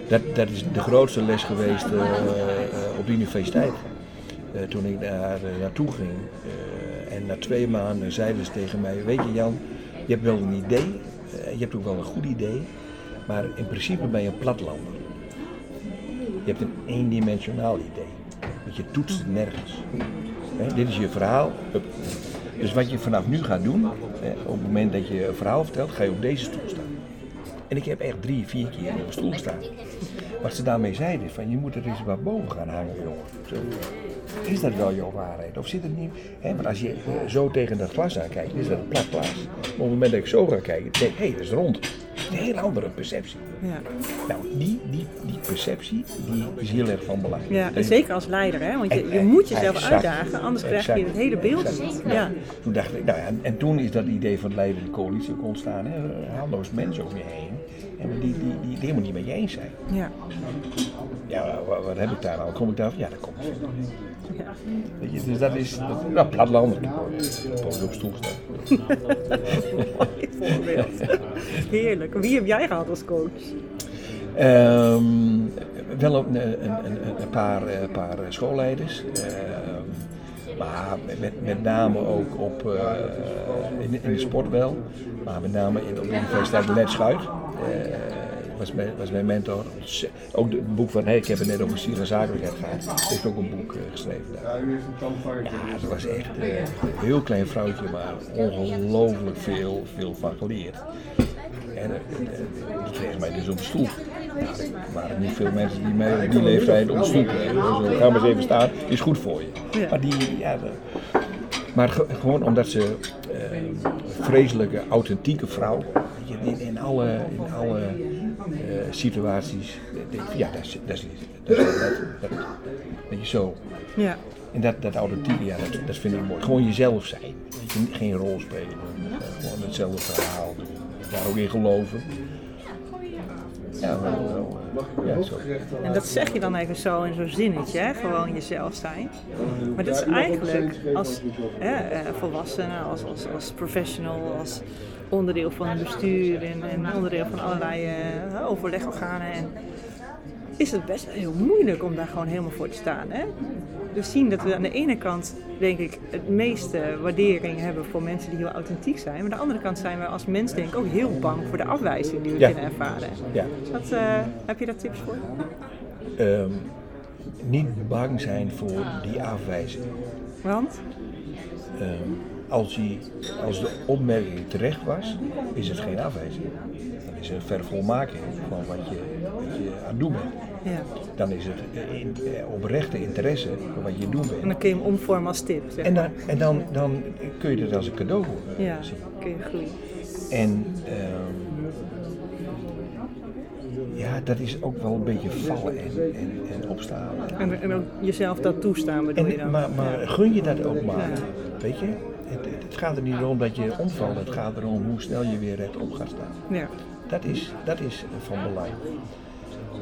Speaker 2: dat, dat is de grootste les geweest eh, eh, op de universiteit. Eh, toen ik daar naartoe ging. Eh, en na twee maanden zeiden ze tegen mij, weet je Jan, je hebt wel een idee, eh, je hebt ook wel een goed idee, maar in principe ben je een platlander. Je hebt een eendimensionaal idee, want je toetst het nergens. Dit is je verhaal. Dus wat je vanaf nu gaat doen, hè, op het moment dat je een verhaal vertelt, ga je op deze stoel staan. En ik heb echt drie, vier keer op een stoel gestaan. Wat ze daarmee zeiden van je moet er eens wat boven gaan hangen, jongen. Is dat wel jouw waarheid? Of zit het niet? Hè, maar als je eh, zo tegen dat glas aankijkt, is dat een plat glas. Maar op het moment dat ik zo ga kijken, denk ik, hé, dat is rond. Een hele andere perceptie.
Speaker 1: Ja.
Speaker 2: Nou, die, die, die perceptie die is heel erg van belang.
Speaker 1: Ja, en zeker als leider, hè? want je, je moet jezelf
Speaker 2: exact.
Speaker 1: uitdagen, anders krijg je het hele beeld
Speaker 2: Exact.
Speaker 1: niet. Ja.
Speaker 2: Toen dacht ik, nou ja, en, en toen is dat idee van leidende coalitie ook ontstaan. Hè? Haalloos mensen om je heen. En die, die, die, die het helemaal niet met je eens zijn.
Speaker 1: Ja.
Speaker 2: Ja, wat, wat heb ik daar nou? Kom ik daar? Ja, dat komt.
Speaker 1: Ja.
Speaker 2: Weet je, dus dat is, dat, nou, platlander. Poot op stoel staan.
Speaker 1: Mooi voorbeeld. Heerlijk. Wie heb jij gehad als coach?
Speaker 2: Ehm, wel een, een, een, een paar, eh, paar schoolleiders. Ehm, maar met, met name ook op, eh, in, in de sport wel. Maar met name in, op de universiteit Let Schuit. Eh, was, mijn, was mijn mentor. Ook het boek van, hey, ik heb het net over Sier en Zakelijkheid gehad. Hij heeft ook een boek eh, geschreven daar. Ja, ze was echt eh, een heel klein vrouwtje, maar ongelooflijk veel, veel van geleerd. En eh, die kregen mij dus op de stoel. Nou, er waren niet veel mensen die mij op die leeftijd op de stoel kregen. Dus eh, ga maar eens even staan, is goed voor je. Maar, die, ja, de- maar ge- gewoon omdat ze eh, vreselijke, authentieke vrouw, in, in alle, in alle eh, situaties, eh, denk ik, ja, dat is, dat is, dat dat, dat, dat je zo.
Speaker 1: Ja.
Speaker 2: En dat, dat authentieke, ja, dat, dat vind ik mooi. Gewoon jezelf zijn. Je, geen rol spelen. Eh, gewoon hetzelfde verhaal. Daar ook in geloven. Ja, wel, wel, eh, ja, zo.
Speaker 1: En dat zeg je dan even zo in zo'n zinnetje, hè? gewoon jezelf zijn. Maar dit is eigenlijk als hè, eh, volwassene, als, als, als professional, als onderdeel van een bestuur en, en onderdeel van allerlei eh, overlegorganen. En is het best heel moeilijk om daar gewoon helemaal voor te staan. Hè? We zien dat we aan de ene kant, denk ik, het meeste waardering hebben voor mensen die heel authentiek zijn. Maar aan de andere kant zijn we als mens, denk ik, ook heel bang voor de afwijzing die we
Speaker 2: Ja.
Speaker 1: kunnen ervaren.
Speaker 2: Ja.
Speaker 1: Wat, eh, heb je daar tips voor?
Speaker 2: Ehm, niet bang zijn voor die afwijzing.
Speaker 1: Want?
Speaker 2: Ehm, als, die, als de opmerking terecht was, is het geen afwijzing. Dan is het een vervolmaking van wat je, wat je aan het doen bent.
Speaker 1: Ja.
Speaker 2: Dan is het in, oprechte interesse voor wat je aan het doen
Speaker 1: En
Speaker 2: bent.
Speaker 1: dan kun je hem omvormen als tip. Zeg.
Speaker 2: En, dan, en dan, dan kun je het als een cadeau eh,
Speaker 1: ja,
Speaker 2: zien.
Speaker 1: kun je groeien.
Speaker 2: En ehm, ja, dat is ook wel een beetje vallen en, en, en opstaan.
Speaker 1: En, en ook jezelf dat toestaan bedoel je
Speaker 2: En,
Speaker 1: dan?
Speaker 2: maar, maar gun je dat ook maar.
Speaker 1: Ja.
Speaker 2: Weet je? Het, het- gaat er niet om dat je omvalt, het gaat erom hoe snel je weer rechtop gaat staan.
Speaker 1: Ja.
Speaker 2: Dat is, dat is van belang.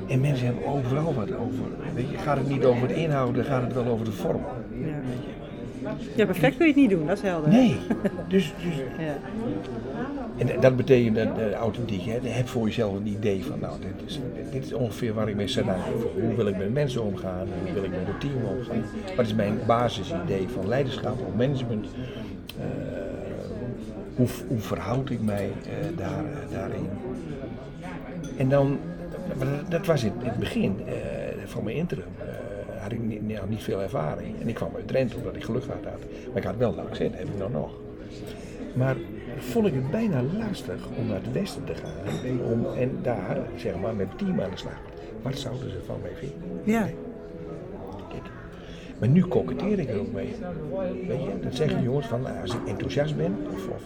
Speaker 2: En mensen hebben overal wat over. Weet je, gaat het niet over de inhoud, dan gaat het wel over de vorm.
Speaker 1: Ja. ja, perfect kun je het niet doen, dat is helder.
Speaker 2: Nee, dus, dus
Speaker 1: Ja.
Speaker 2: En dat betekent dat eh, authentiek. Hè? Heb voor jezelf een idee van, nou, dit is, dit is ongeveer waar ik mee sta. Nou, hoe wil ik met mensen omgaan? Hoe wil ik met het team omgaan? Wat is mijn basisidee van leiderschap of management? Eh, hoe, hoe verhoud ik mij eh, daar, daarin? En dan, dat, was in het begin van mijn interim. had ik niet, nou, niet veel ervaring. En ik kwam uit Drenthe omdat ik geluk had. Maar ik had wel langs zin, heb ik nou nog. Maar vond ik het bijna lastig om naar het westen te gaan. Om, en daar, zeg maar, met team aan de slag. Wat zouden ze van mij vinden?
Speaker 1: Ja.
Speaker 2: Maar nu koketteer ik er ook mee. Weet je, dat zeggen jongens van, nou, als ik enthousiast ben, of, of,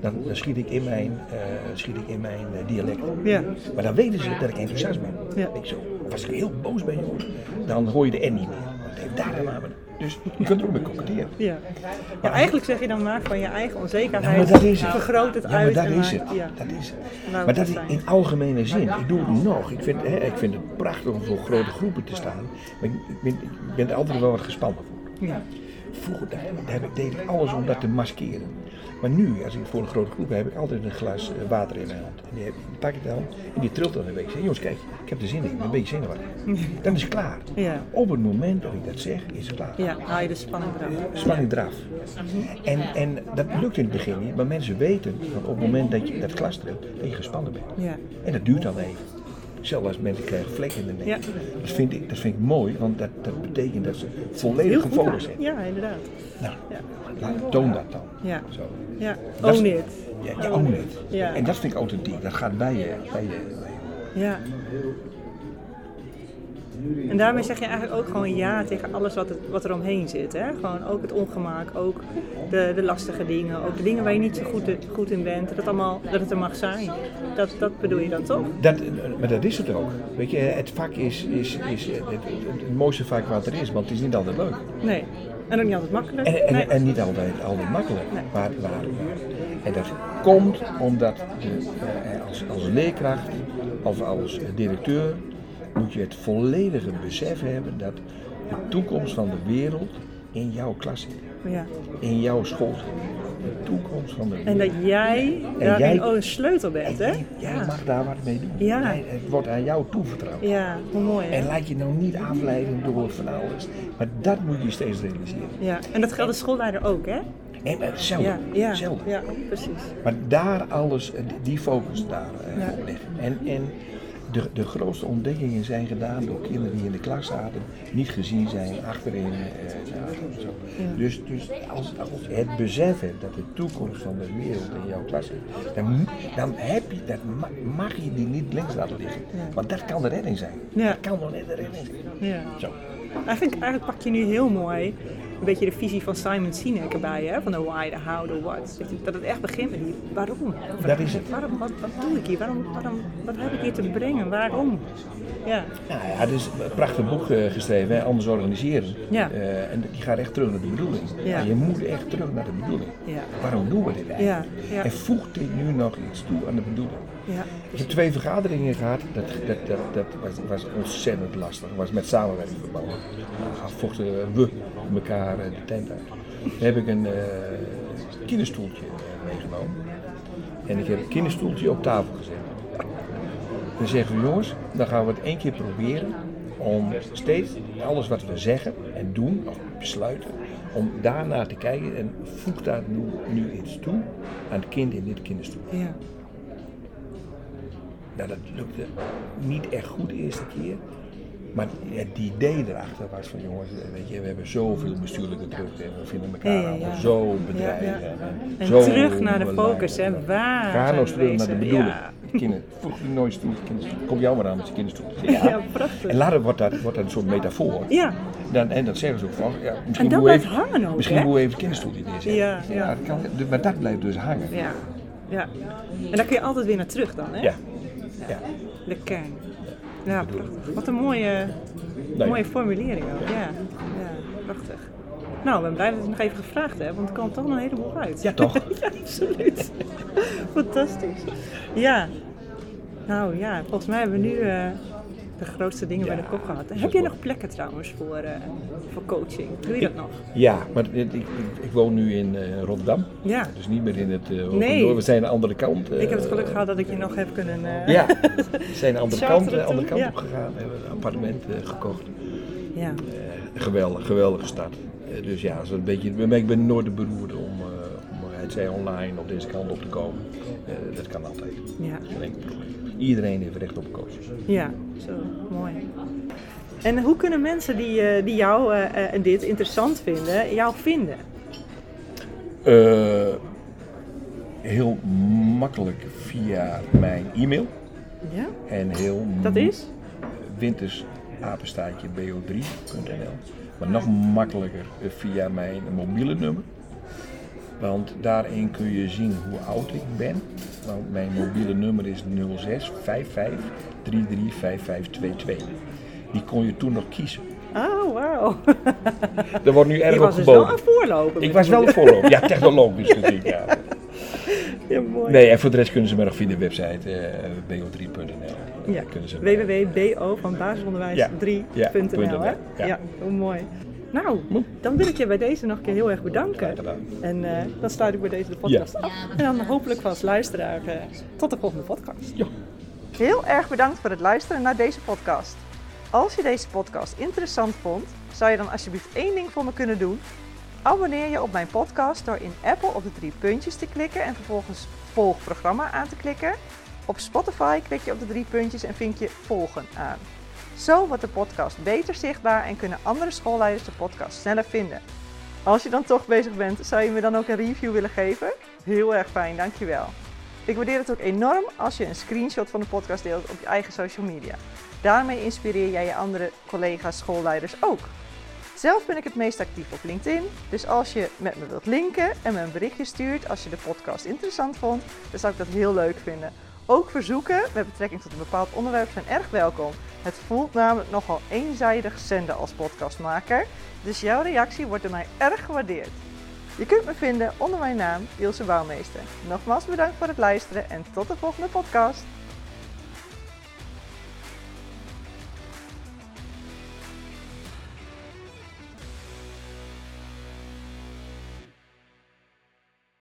Speaker 2: dan, dan schiet ik in mijn, eh, schiet ik in mijn eh, dialect.
Speaker 1: Ja.
Speaker 2: Maar dan weten ze dat ik enthousiast ben.
Speaker 1: Ja.
Speaker 2: Ik zo, of als ik heel boos ben, jongens, dan hoor je de N niet meer. Want daar en maar. Dus je kunt er ook mee koketteren.
Speaker 1: Ja. ja, eigenlijk zeg je dan maar van je eigen onzekerheid.
Speaker 2: Ja, maar dat is het.
Speaker 1: Vergroot het
Speaker 2: ja, maar
Speaker 1: uit.
Speaker 2: dat
Speaker 1: en
Speaker 2: is het.
Speaker 1: Ja.
Speaker 2: Dat is het.
Speaker 1: Nou,
Speaker 2: maar
Speaker 1: dat
Speaker 2: is in algemene zin. Ik doe het nog. Ik vind, hè, ik vind het prachtig om voor grote groepen te staan. Maar ik ben, ik ben er altijd wel wat gespannen voor. Vroeger daar, daar deed ik alles om dat te maskeren. Maar nu, als ik voor een grote groep ben, heb ik altijd een glas eh, water in mijn hand. En die, heb, pak ik dan en die trilt dan een zeg, jongens, kijk, ik heb er zin in. Ik ben een beetje zenuwachtig. Dan is het klaar.
Speaker 1: Ja.
Speaker 2: Op het moment dat ik dat zeg, is het klaar.
Speaker 1: ja, haal je de spanning eraf.
Speaker 2: Spanning eraf. En, en dat lukt in het begin niet, maar mensen weten dat op het moment dat je dat glas trilt, dat je gespannen bent.
Speaker 1: Ja.
Speaker 2: En dat duurt dan even. Zelfs als mensen krijgen vlekken in de nek.
Speaker 1: Ja.
Speaker 2: Dat, vind ik, dat vind ik mooi, want dat, dat betekent dat ze volledig gefocust zijn.
Speaker 1: Ja, inderdaad.
Speaker 2: Nou,
Speaker 1: Ja.
Speaker 2: laat, toon dat dan.
Speaker 1: Ja.
Speaker 2: Zo.
Speaker 1: Ja,
Speaker 2: Dat is-
Speaker 1: own it.
Speaker 2: Ja, ja, own it.
Speaker 1: Ja.
Speaker 2: En dat vind ik authentiek. Dat gaat. Bij je, bij je.
Speaker 1: Ja. En daarmee zeg je eigenlijk ook gewoon ja tegen alles wat, het, wat er omheen zit. Hè? Gewoon ook het ongemak, ook de, de lastige dingen, ook de dingen waar je niet zo goed, goed in bent. Dat, het allemaal, dat het er mag zijn. Dat, dat bedoel je dan toch?
Speaker 2: Dat, maar dat is het ook. Weet je, het vak is, is, is het, het, mooiste vak wat er is, want het is niet altijd leuk.
Speaker 1: Nee. En ook niet altijd makkelijk.
Speaker 2: En, en,
Speaker 1: Nee.
Speaker 2: en niet altijd, altijd makkelijk.
Speaker 1: Nee.
Speaker 2: Maar, maar, en dat komt omdat de, eh, als, als leerkracht of als directeur moet je het volledige besef hebben dat de toekomst van de wereld in jouw klas zit.
Speaker 1: Ja.
Speaker 2: In jouw school. De toekomst van de
Speaker 1: En
Speaker 2: wereld.
Speaker 1: dat jij
Speaker 2: En
Speaker 1: daarin
Speaker 2: jij-
Speaker 1: ook een sleutel bent, hè?
Speaker 2: Jij, jij mag daar wat mee doen.
Speaker 1: Ja.
Speaker 2: Jij- het wordt aan jou toevertrouwd.
Speaker 1: Ja, hoe mooi, hè?
Speaker 2: En laat je nou niet afleiden door van alles. Maar dat moet je steeds realiseren.
Speaker 1: Ja, en dat geldt de schoolleider ook, hè?
Speaker 2: Nee, maar hetzelfde.
Speaker 1: Ja, ja,
Speaker 2: hetzelfde.
Speaker 1: ja precies.
Speaker 2: Maar daar alles, die focus daar eh,
Speaker 1: Ja.
Speaker 2: leggen. En, en de, de grootste ontdekkingen zijn gedaan door kinderen die in de klas zaten, niet gezien zijn, achterin eh, zaten. Zo.
Speaker 1: Ja.
Speaker 2: Dus, dus als, als het besef hebt dat de toekomst van de wereld in jouw klas is, dan, dan heb je, dat ma- mag je die niet links laten liggen.
Speaker 1: Ja.
Speaker 2: Want dat kan de redding zijn.
Speaker 1: Ja.
Speaker 2: Dat kan wel net de redding zijn.
Speaker 1: Ja.
Speaker 2: Zo.
Speaker 1: Eigenlijk, eigenlijk pak je nu heel mooi een beetje de visie van Simon Sinek erbij, hè? van de why, de how, de what. Dat het- Dat het echt begint met die waarom.
Speaker 2: Dat is het.
Speaker 1: Waarom, wat, wat doe ik hier? Waarom, waarom, wat heb ik hier te brengen? Waarom? Ja,
Speaker 2: Nou ja, het is een prachtig boek eh, geschreven, hè, Anders Organiseren.
Speaker 1: Ja.
Speaker 2: Eh, en die gaat echt terug naar de bedoeling.
Speaker 1: Ja.
Speaker 2: je moet echt terug naar de bedoeling.
Speaker 1: Ja.
Speaker 2: Waarom doen we dit eigenlijk? En voegt dit nu nog iets toe aan de bedoeling?
Speaker 1: ja,
Speaker 2: Ik heb twee vergaderingen gehad, dat, dat, dat, dat was, was ontzettend lastig. Dat was met samenwerking verbonden. Dan vochten we elkaar eh, de tent uit. Dan heb ik een kinderstoeltje meegenomen. En ik heb een kinderstoeltje op tafel gezet. Dan zeggen we jongens, dan gaan we het één keer proberen om steeds alles wat we zeggen en doen, of besluiten, om daarnaar te kijken en voegt daar nu, nu iets toe aan het kind in dit kinderstoel.
Speaker 1: ja.
Speaker 2: Nou, dat lukte niet echt goed de eerste keer. Maar het idee erachter was van jongens, weet je, we hebben zoveel bestuurlijke drukte en we vinden elkaar
Speaker 1: Ja, ja,
Speaker 2: allemaal
Speaker 1: ja.
Speaker 2: zo.
Speaker 1: Ja, ja.
Speaker 2: En,
Speaker 1: En
Speaker 2: zo
Speaker 1: terug naar de focus, hè? Waar
Speaker 2: Ga
Speaker 1: we
Speaker 2: terug naar de bedoeling.
Speaker 1: Ja.
Speaker 2: Kinder, voeg je nooit stoel, kinderstoel. Kom jou maar aan met je kinderstoel.
Speaker 1: Ja, prachtig.
Speaker 2: En later wordt dat, wordt dat een soort metafoor.
Speaker 1: Ja,
Speaker 2: Dan, en dat zeggen ze ook van, ja, misschien
Speaker 1: dat
Speaker 2: moet je
Speaker 1: blijft hangen ook,
Speaker 2: Misschien je even het kinderstoeltje neerzetten.
Speaker 1: Ja, ja.
Speaker 2: dat kan, maar dat blijft dus hangen.
Speaker 1: ja, ja. En daar kun je altijd weer naar terug dan, hè?
Speaker 2: Ja. ja.
Speaker 1: De kern. Ja, prachtig. Wat een mooie,
Speaker 2: Nee.
Speaker 1: mooie formulering ook. Ja, ja, prachtig. Nou, ik ben blij dat je het nog even gevraagd hebt, want er kwam toch een heleboel uit.
Speaker 2: Ja, toch?
Speaker 1: ja, absoluut. Fantastisch. Ja. Nou ja, volgens mij hebben we nu eh, de grootste dingen bij de kop gehad. Heb jij nog plekken trouwens voor, eh, voor coaching? Doe je dat nog?
Speaker 2: Ja, maar ik, ik, ik woon nu in eh, Rotterdam.
Speaker 1: Ja.
Speaker 2: Dus niet meer in het uh,
Speaker 1: Nee.
Speaker 2: We zijn aan de andere kant.
Speaker 1: Ik heb het geluk gehad dat ik je nog heb kunnen...
Speaker 2: Ja, we zijn aan de andere kant, eh, andere kant
Speaker 1: ja.
Speaker 2: op gegaan. We hebben een appartement gekocht.
Speaker 1: ja.
Speaker 2: Geweldig, geweldige stad. Eh, dus ja, zo een beetje, ik ben nooit de beroerde om, eh, om het zij online op deze kant op te komen. Eh, dat kan altijd.
Speaker 1: Ja.
Speaker 2: Geen enkel probleem. Iedereen heeft recht op een coach.
Speaker 1: Ja, zo mooi. En hoe kunnen mensen die, eh, die jou eh, eh, en dit interessant vinden, jou vinden?
Speaker 2: Eh, heel makkelijk via mijn e-mail.
Speaker 1: Ja,
Speaker 2: En heel
Speaker 1: dat is?
Speaker 2: wintersapenstaatje bo3.nl. Maar nog makkelijker via mijn mobiele nummer. Want daarin kun je zien hoe oud ik ben. Want mijn mobiele nummer is 06 55 33 5522. Die kon je toen nog kiezen.
Speaker 1: Oh, wauw.
Speaker 2: Er wordt nu
Speaker 1: Je
Speaker 2: erg op
Speaker 1: was dus wel
Speaker 2: geboden.
Speaker 1: een voorloper.
Speaker 2: Ik was wel de voorloper. Ja, technologisch natuurlijk. Ja.
Speaker 1: Ja, mooi.
Speaker 2: Nee, en voor de rest kunnen ze me nog via de website eh bo3.nl.
Speaker 1: Ja.
Speaker 2: Kunnen ze
Speaker 1: www.bo van basisonderwijs
Speaker 2: Ja.
Speaker 1: 3.nl.
Speaker 2: Ja? Ja.
Speaker 1: Hoe mooi. Nou, dan wil ik je bij deze nog een keer heel erg bedanken. En eh, dan sluit ik bij deze de podcast af. En dan hopelijk van als luisteraar eh, tot de volgende podcast.
Speaker 2: Ja.
Speaker 1: Heel erg bedankt voor het luisteren naar deze podcast. Als je deze podcast interessant vond, zou je dan alsjeblieft één ding voor me kunnen doen. Abonneer je op mijn podcast door in Apple op de drie puntjes te klikken en vervolgens volg programma aan te klikken. Op Spotify klik je op de drie puntjes en vink je volgen aan. Zo wordt de podcast beter zichtbaar en kunnen andere schoolleiders de podcast sneller vinden. Als je dan toch bezig bent, zou je me dan ook een review willen geven? Heel erg fijn, dankjewel. Ik waardeer het ook enorm als je een screenshot van de podcast deelt op je eigen social media. Daarmee inspireer jij je andere collega's, schoolleiders ook. Zelf ben ik het meest actief op LinkedIn, dus als je met me wilt linken en me een berichtje stuurt als je de podcast interessant vond, dan zou ik dat heel leuk vinden. Ook verzoeken met betrekking tot een bepaald onderwerp zijn erg welkom. Het voelt namelijk nogal eenzijdig zenden als podcastmaker, dus jouw reactie wordt door mij erg gewaardeerd. Je kunt me vinden onder mijn naam Ilse Bouwmeester. Nogmaals bedankt voor het luisteren en tot de volgende podcast.